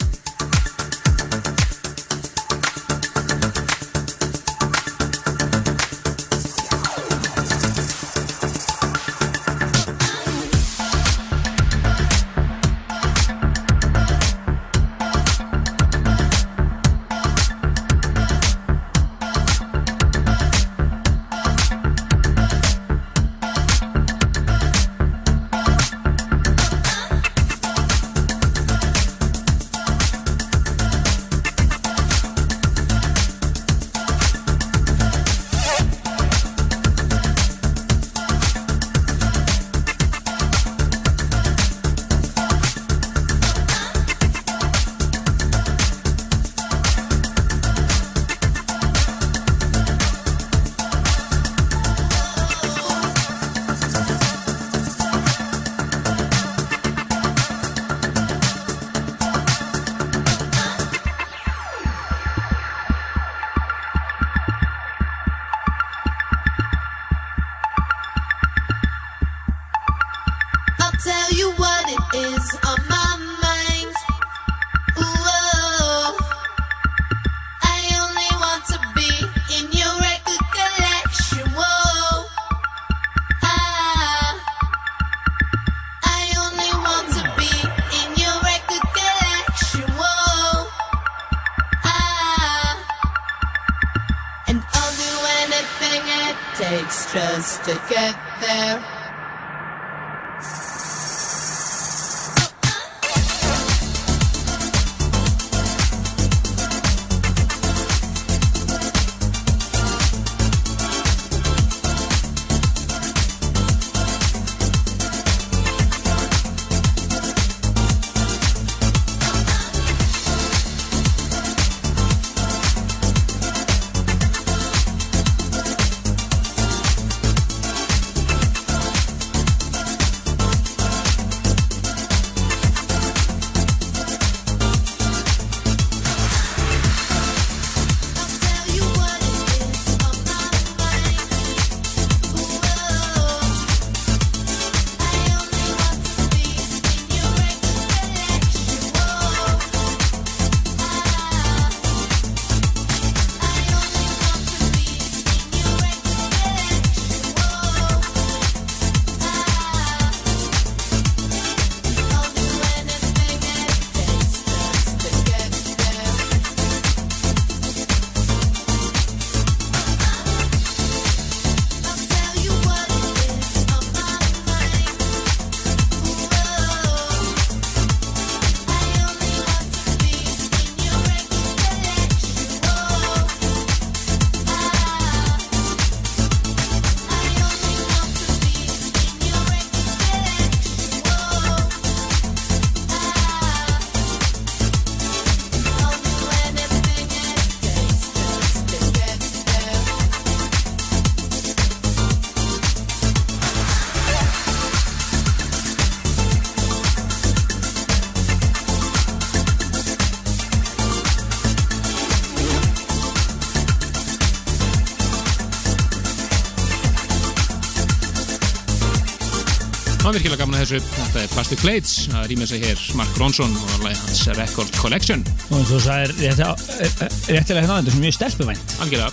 þessu, þetta er Plastic Plates, að rýma sig hér Mark Ronson og lagi hans Record Collection, og og það er réttilega hérna þetta er svona mjög stelpuvænt algjörlega.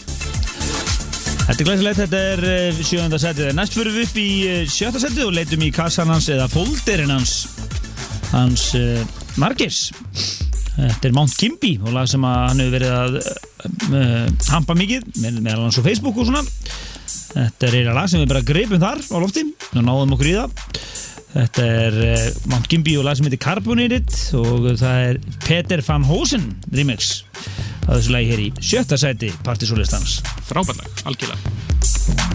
Þetta er glæsilegt, þetta er eh, sjöunda setið. Næst fyrir við upp í eh, sjötta setið og leitum í kassan hans eða fólderinn hans. Hans uh, Margis Þetta er Mount Kimby og lag sem hann hefur verið að uh, hampa mikið með, meðal hans á Facebook og svona. Þetta er eina lag sem við bara greipum þar á lofti og náðum okkur í það Þetta er uh, Mount Kimby og lag sem heitir Carbonated og það er Peter van Hosen remix Það er þessu lagi hér í sjötta seti partysólistans Frábærlag, algjörlega.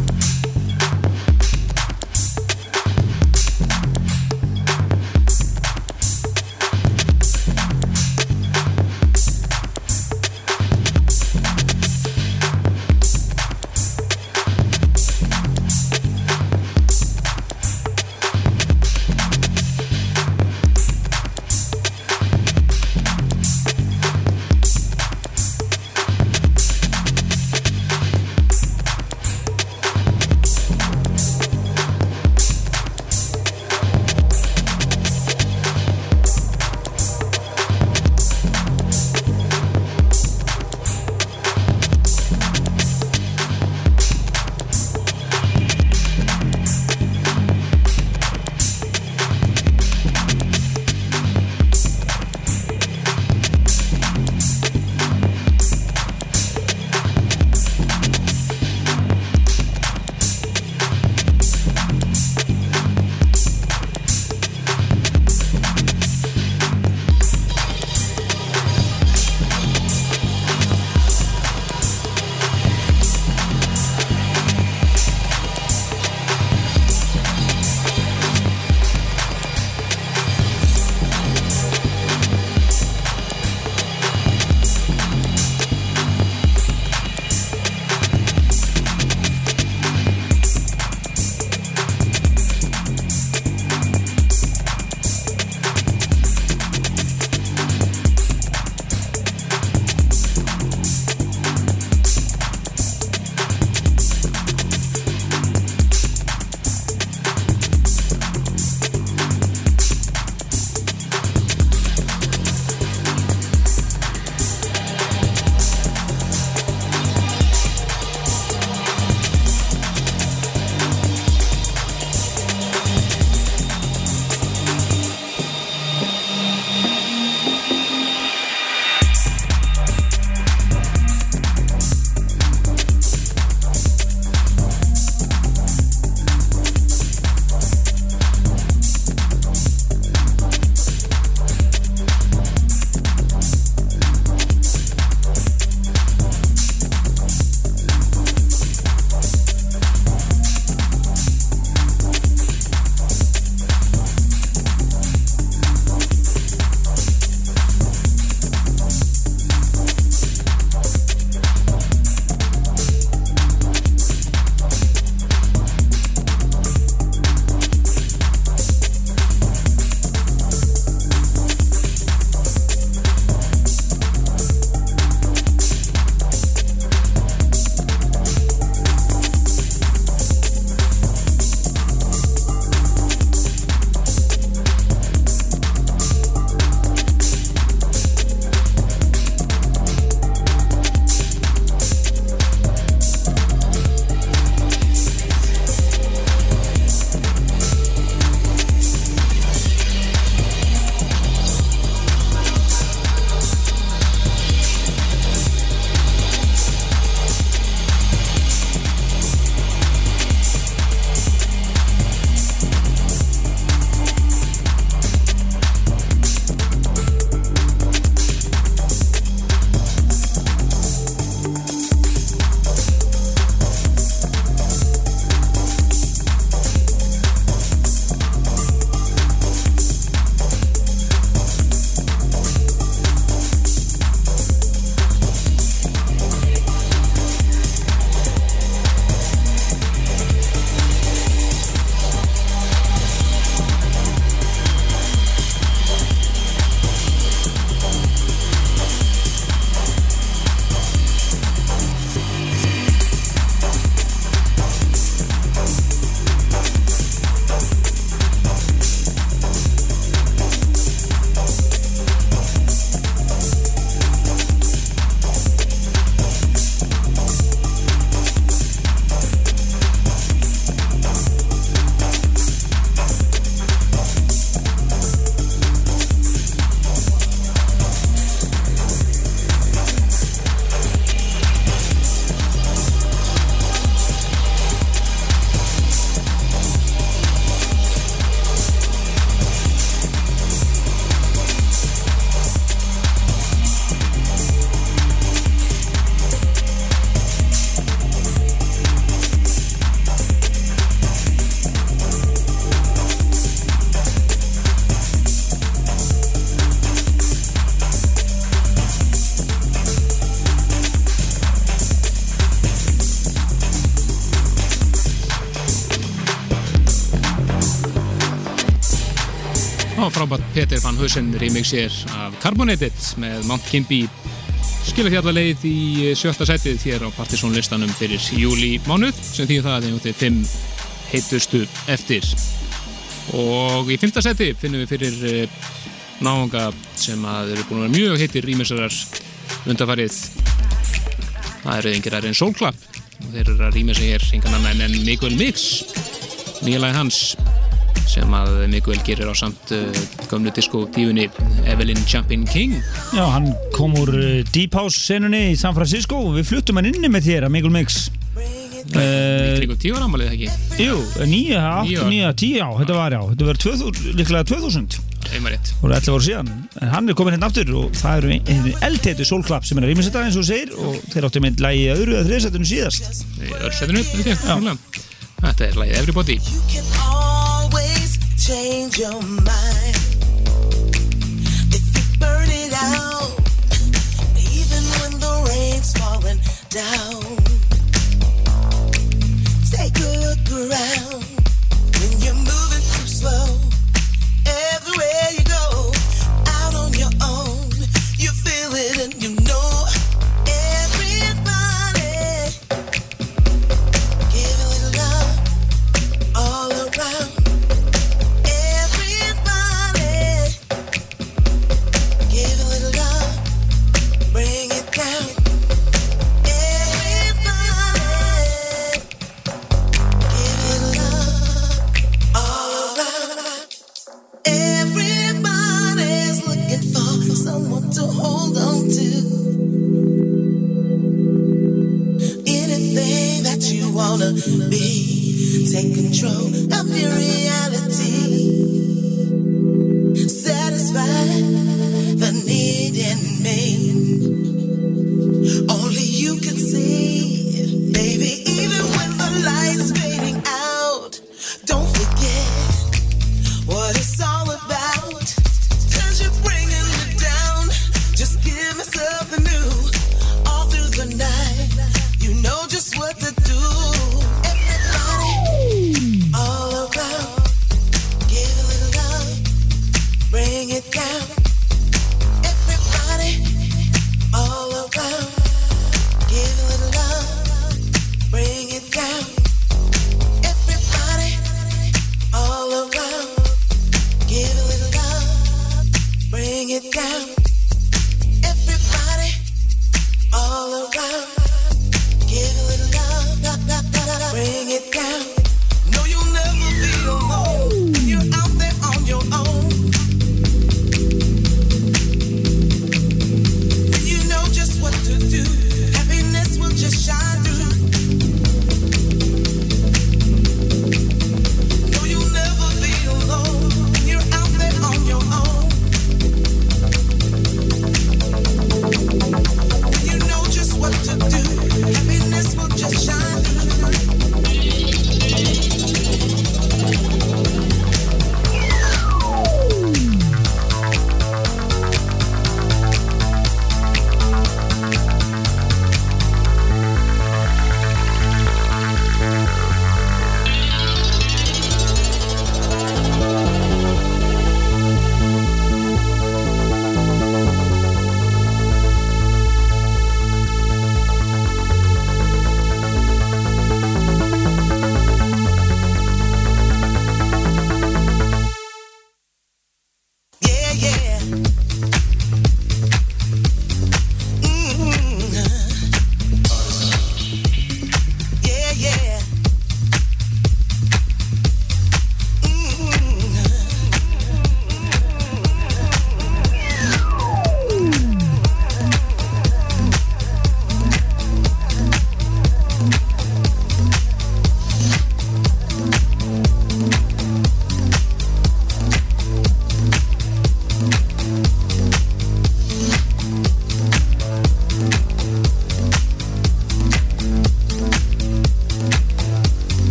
Peter Van Heusen remix hér af Carbonated með Mount Kimby. Skilja því alla leið í sjötta sætið hér á Partisan listanum fyrir júli mánuð sem þýðir það að þeim úti fimm heitustu eftir. Og í fymta sæti finnum við fyrir eh, náunga sem að eru búin að vera mjög heitir rýmisarar undarfarið það eru yngir aðeins Soulclub og þeir eru að rýmisa hér engan annan en Miguel Mix. Nýjalæði hans sem að Miguel gerir á samt uh, gömlu disco dífunni Evelyn Champin King. Já, hann kom úr uh, Deep House senunni í San Francisco og við fluttum hann inni með þér að Miguel Mix. Í kringum tíu áramalið ekki? Jú, nýja, ár. nýja, tíu, já, þetta var já Þetta var 2000, líklega 2000 einmar rétt. Voru 11 ára síðan. En hann er komin hérna aftur og það eru einu eldheitu sólklapp sem er að rýmisetta eins og þú segir og þeir áttu með lægi í öðru eða þriðsættunum síðast. Í örsætinu þetta er lagið Everybody change your mind if you burn it out, even when the rain's falling down. Take a look around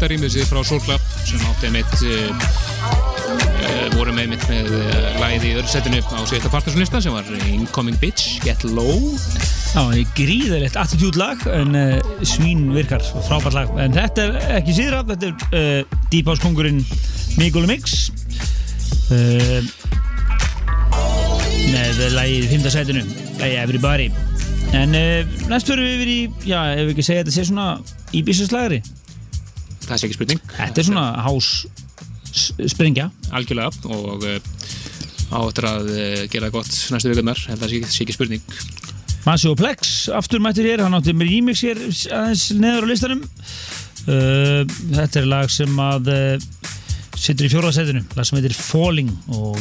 sér frá Soul Club sem átti mitt uh, voru með mitt með uh, lagið í öðru setinu á síðasta partarsonlista sem var Incoming Bitch, Get Low. Það er gríðilegt attitude lag en uh, svín virkar, frábært lag. En þetta er ekki síðra, þetta er Deep House kongurinn Miguel Mix með lagið í 5. setinu lagið Everybody. En uh, næst fyrir við yfir í já, ef við ekki segja þetta sé svona íbísaslagri það er ekki spurning. Þetta er svona hás springja algjörlega og uh, áttur að uh, gera gott næstu en það sé, sé ekki spurning. Massi og Plex aftur mættir hér, hann átti með remix hér aðeins neður á listanum. Uh, þetta er lag sem að uh, sittur í fjórðarsætinu lag sem heitir Falling og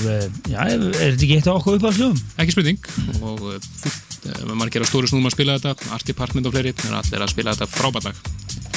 já, er þetta ekki eitt á okkur upp á slugum? ekki spurning. Og margir á stóru snúum að spila þetta. Art Department og fleiri, en allir að spila þetta frábært lag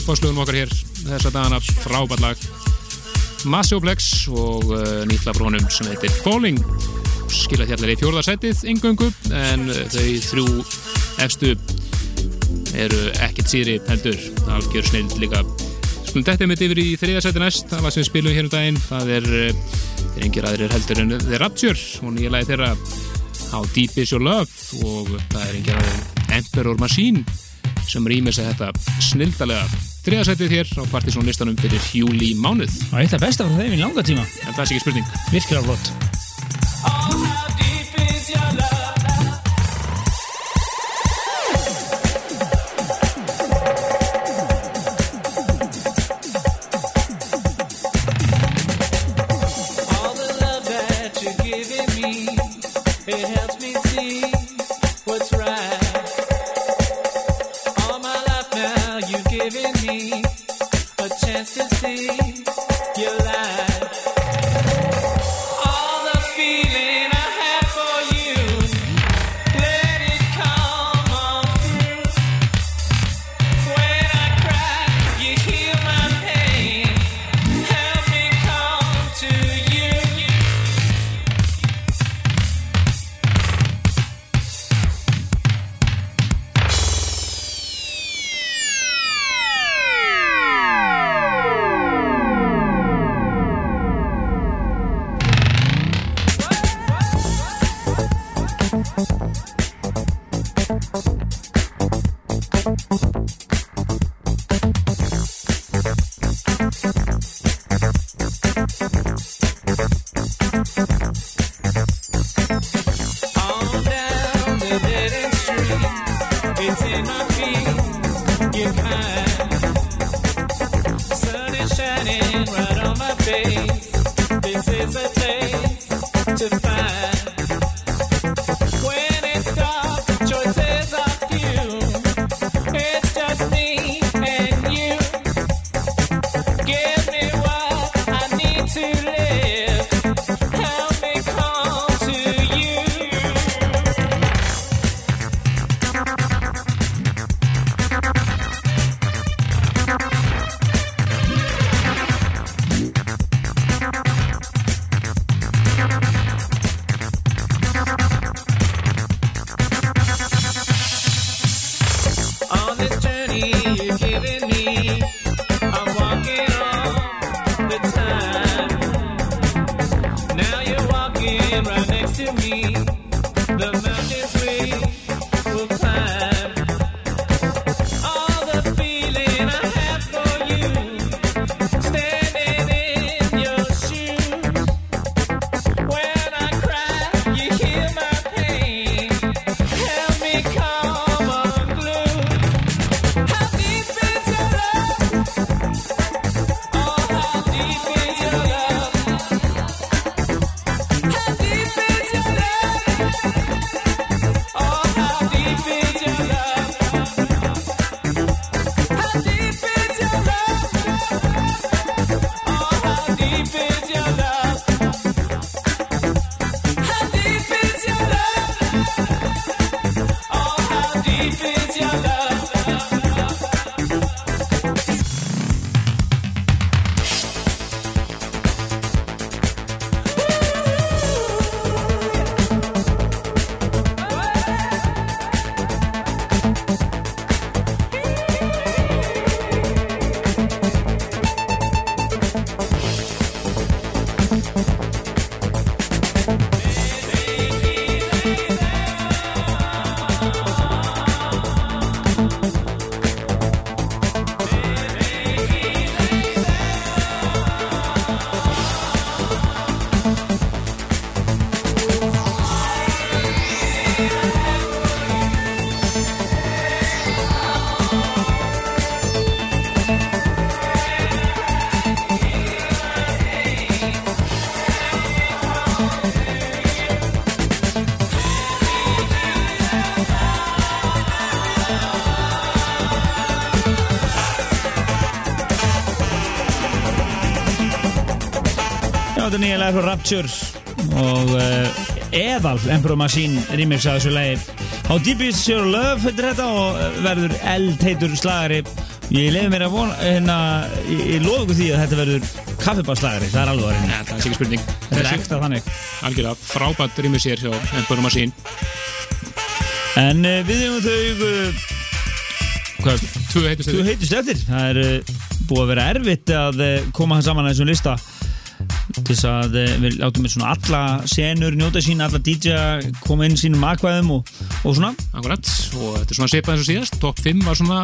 uppháðslöðum okkar hér þess að dana frábært lag. Massioplex og uh, nýtla brónum sem heitir Falling. Skilja hérna þjallar í fjórðarsætið yngöngu en uh, þau þrjú efstu eru ekkert síðri heldur. Algjör snill líka. Skulum dættið mitt yfir í þriðarsætið næst. Það var sem spilum hér um daginn það er, uh, er yngir aðrir heldur en þeir raptjör og nýja lagi þeirra á Deep Is Your Love? Og það er yngir aðrir Emperor Machine sem rýmis að þetta snildalega þriðasætið hér á Partíson listanum fyrir júli mánuð. Það er eitthvað besta frá þeim í langa tíma. En það er ekki spurning. Virkilega flott. lag frá Rapture og uh, eðal Emperor Machine remix að þessu lagi. Á Deep Is Your Love fyrir þetta og eh, verður eldheitur slagari. Ég lefi mér að vona hérna, ég, ég loðu ykkur því að þetta verður kaffibárslagari, það er alveg að reyna ja, það er sikur spurning. Þetta er ekta þannig. Algjörlega frábært remix hér hjá Emperor Machine. En uh, við hefum þau uh, hvað? Þú heitist eftir. Það er búið að vera erfitt að koma saman að þessum lista til þess að uh, við látum við svona alla senur njóta sín, alla DJ koma inn sínum akvæðum og, og svona. Akkurat, og þetta er svona svipað eins og síðast Top 5 var svona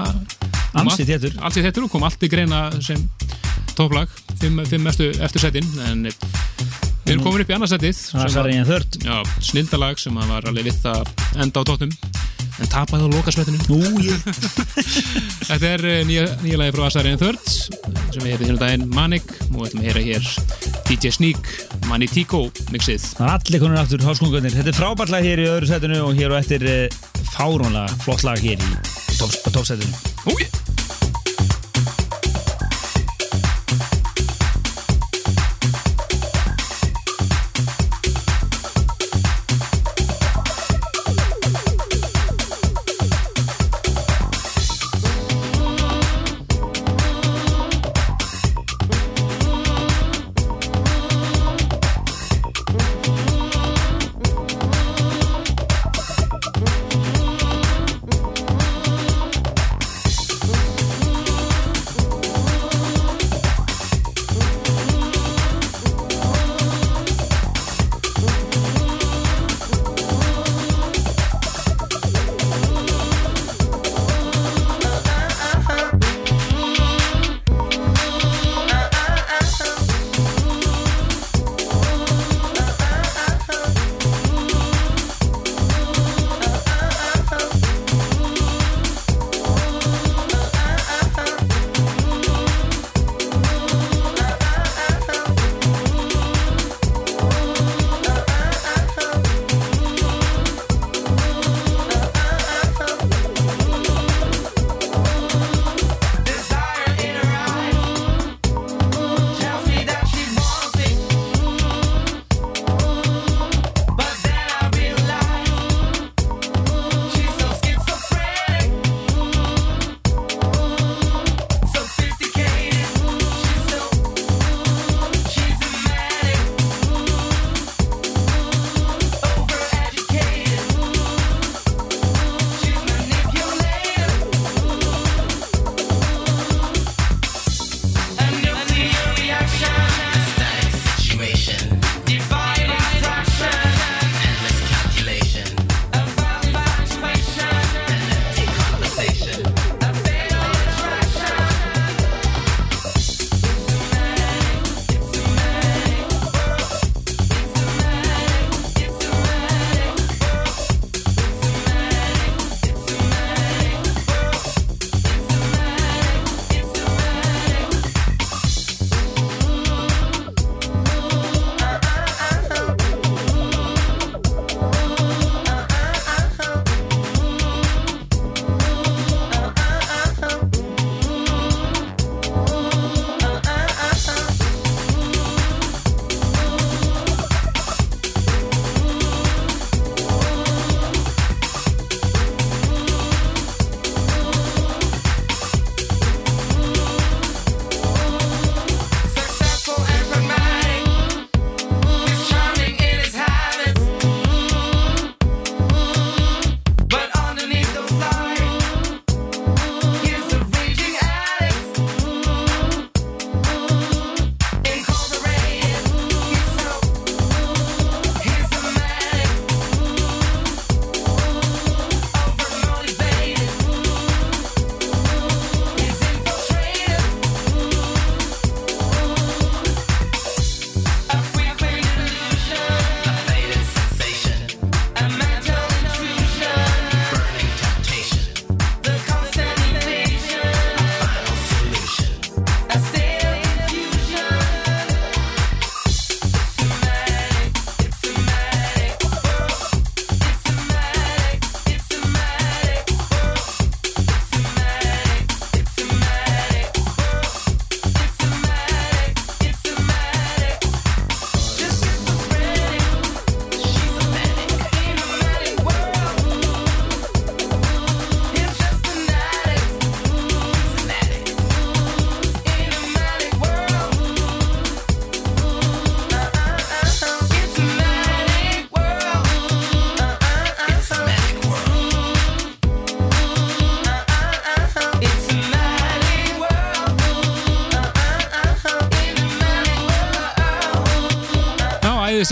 Ansi þéttur. Ansi þettur og kom allt í greina sem topplag, 5 mestu eftir setin en eh, við erum komin upp í þörd. Já, snildalag sem var alveg vitt að enda á tóttum en tapaði á ég... Þetta er eh, nýja, nýja lagi frá Asarian Third sem við heitum hérna daginn Manic og við ætlum að heyra hér DJ Sneak Manitico mixið Það er allir konur aftur háskungarnir. Þetta er frábært lag hér í öðru setinu og hér og eftir uh, fáránlega flott lag hér í toppsetinu. Úi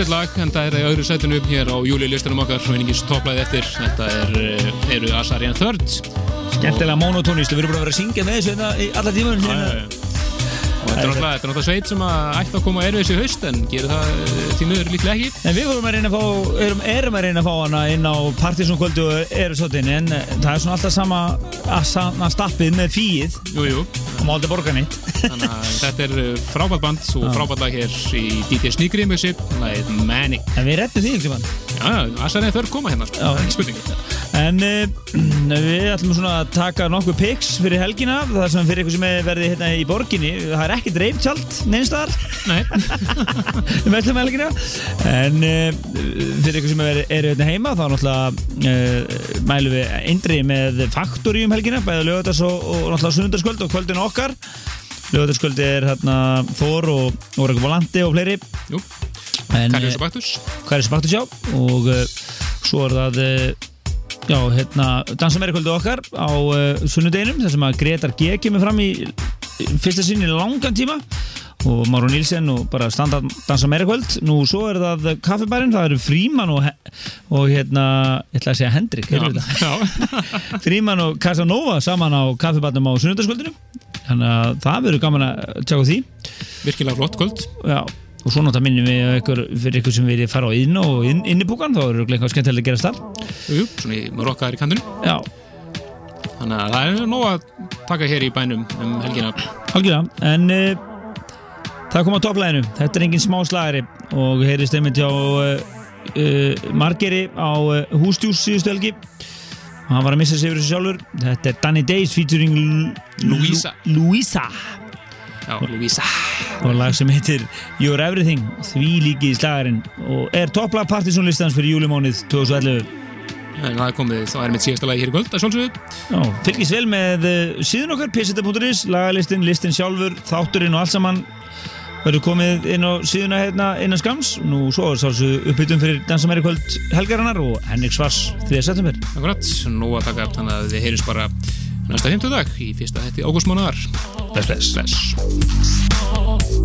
Wasted lag en það er í öðru sætinu hér á júlilistunum okkar. Og einingis topplæði eftir. Þetta er, eh, eru Asarian Third. Skemmtilega monotónist, við erum búin að vera að syngja með þessu hérna alla og þetta er náttúrulega, þetta er sveit sem að ætti að koma erfis í haust en gerir það eh, því miður líklega ekki. En við vorum að reyna að fá, erum, erum að reyna að fá hana inn á Partiðsson kvöldu og eru svolítið en eh, það er svona alltaf sama að, sama stappið með fíið. Jú, jú, og má aldrei borga neitt þannig að þetta er eh, frábært band og frábært lag hér í DJ Sneak remixi, lagið Manic. En við rettum því ekki mann Já, já, Já. En uh, við ætlum svona að taka nokkuð pics fyrir helgina það sem fyrir ykkur sem er verið hérna í borginni það er ekki dreiftsjald neinstar Nei, um öllum helgina. En uh, fyrir ykkur sem er, eru hérna heima þá náttúrulega uh, mælum við eindri með faktori um helgina bæða lögadags og, og náttúrulega sunnundaskvöld og kvöldin okkar. Lögadagskvöldi er hérna Þór og, og Rökkum Volandi og fleiri. Jú, en, Karius og Baktus hvað er spaktu sjá og uh, svo er það uh, já, hérna, dansa meira kvöldu okkar á uh, sunnudeginum þar sem að Gretar G kemur fram í, fyrsta sinn í langan tíma og Máru Nílsen og bara standa dansa meira kvöld nú svo er það kaffibærin, það eru Fríman og, og hérna, ég ætla að segja Hendrik já, Fríman og Casanova saman á kaffibærinum á sunnudagskvöldinu. Þannig að það verður gaman að tjá því. Virkilega flott kvöld. Já, og svo náttúrulega minnum við ykkur, fyrir ykkur sem vilja fara á inn og inn, innipúkan, þá eru eitthvað skemmtilega að gerast þar. Jú, svona í rockaðar í kantinu Já, Þannig að það er nóg að taka hér í bænum um helgina. Algjörða, en uh, það kom á topplæðinu, þetta er engin smá slagari og heyrist einmitt hjá uh, uh, Margeri á hústjús síðustu helgi. Og hann var að missa sig yfir þessu sjálfur. Þetta er Danny Days featuring Lu- Louisa. Og lag sem heitir You're Everything því líki slagarinn og er topplag partysónlistans fyrir júlimónið 2011 En það er komið, þá er mitt síðasta lagi hér í kvöld að sjálfsögðu. Já, fylgist vel með uh, síðan okkar pseta.is, lagalistin, listin sjálfur þátturinn og allt saman. Verður komið inn á síðuna hérna innan skams nú svo er sálsög uppbyttum fyrir dansamæri kvöld helgarinnar og Henrik Svars 3. september. Akkurat, nóg að taka upp þannig að við heyrjumst bara næsta 50 dag í fyrsta hætti ágústmánaðar Bless, bless. Bless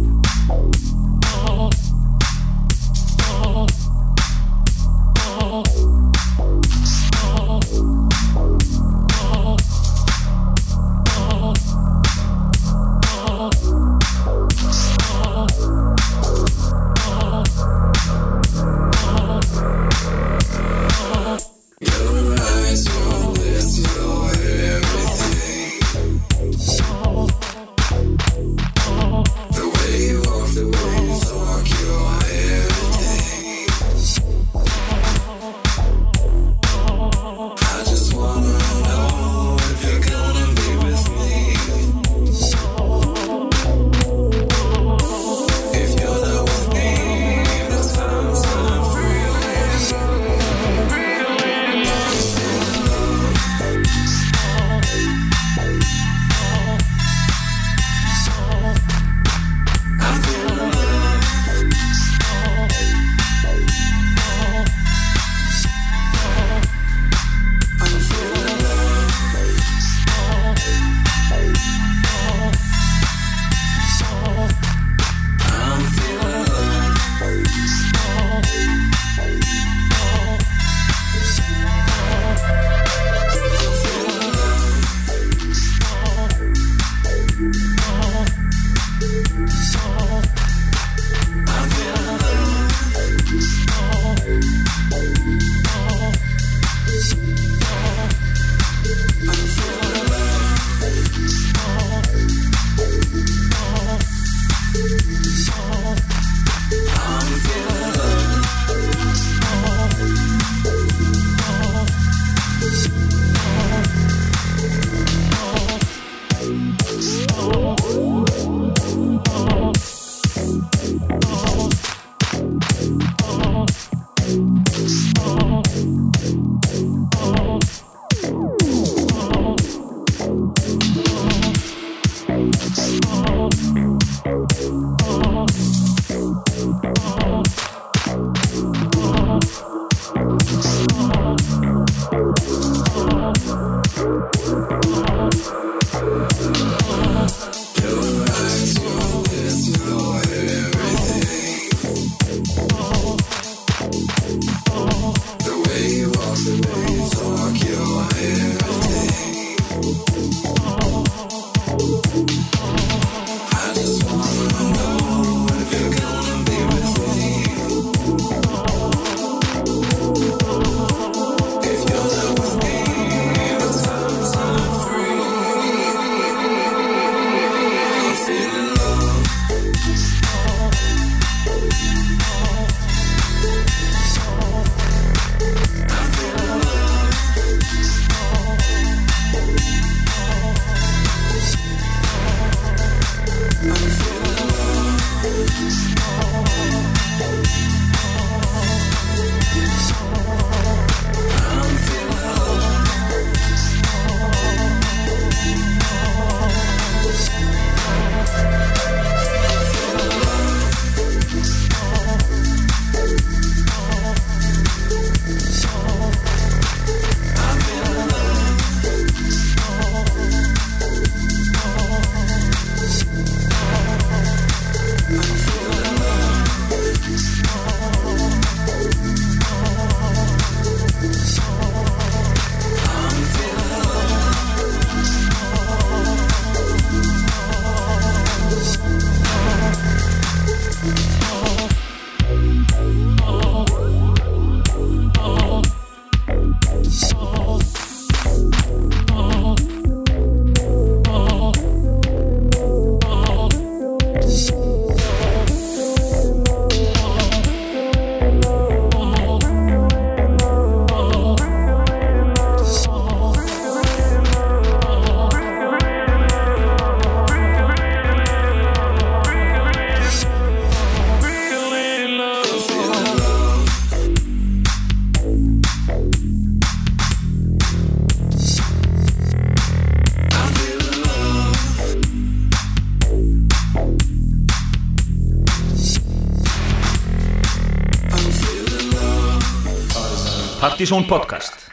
Partizón podcast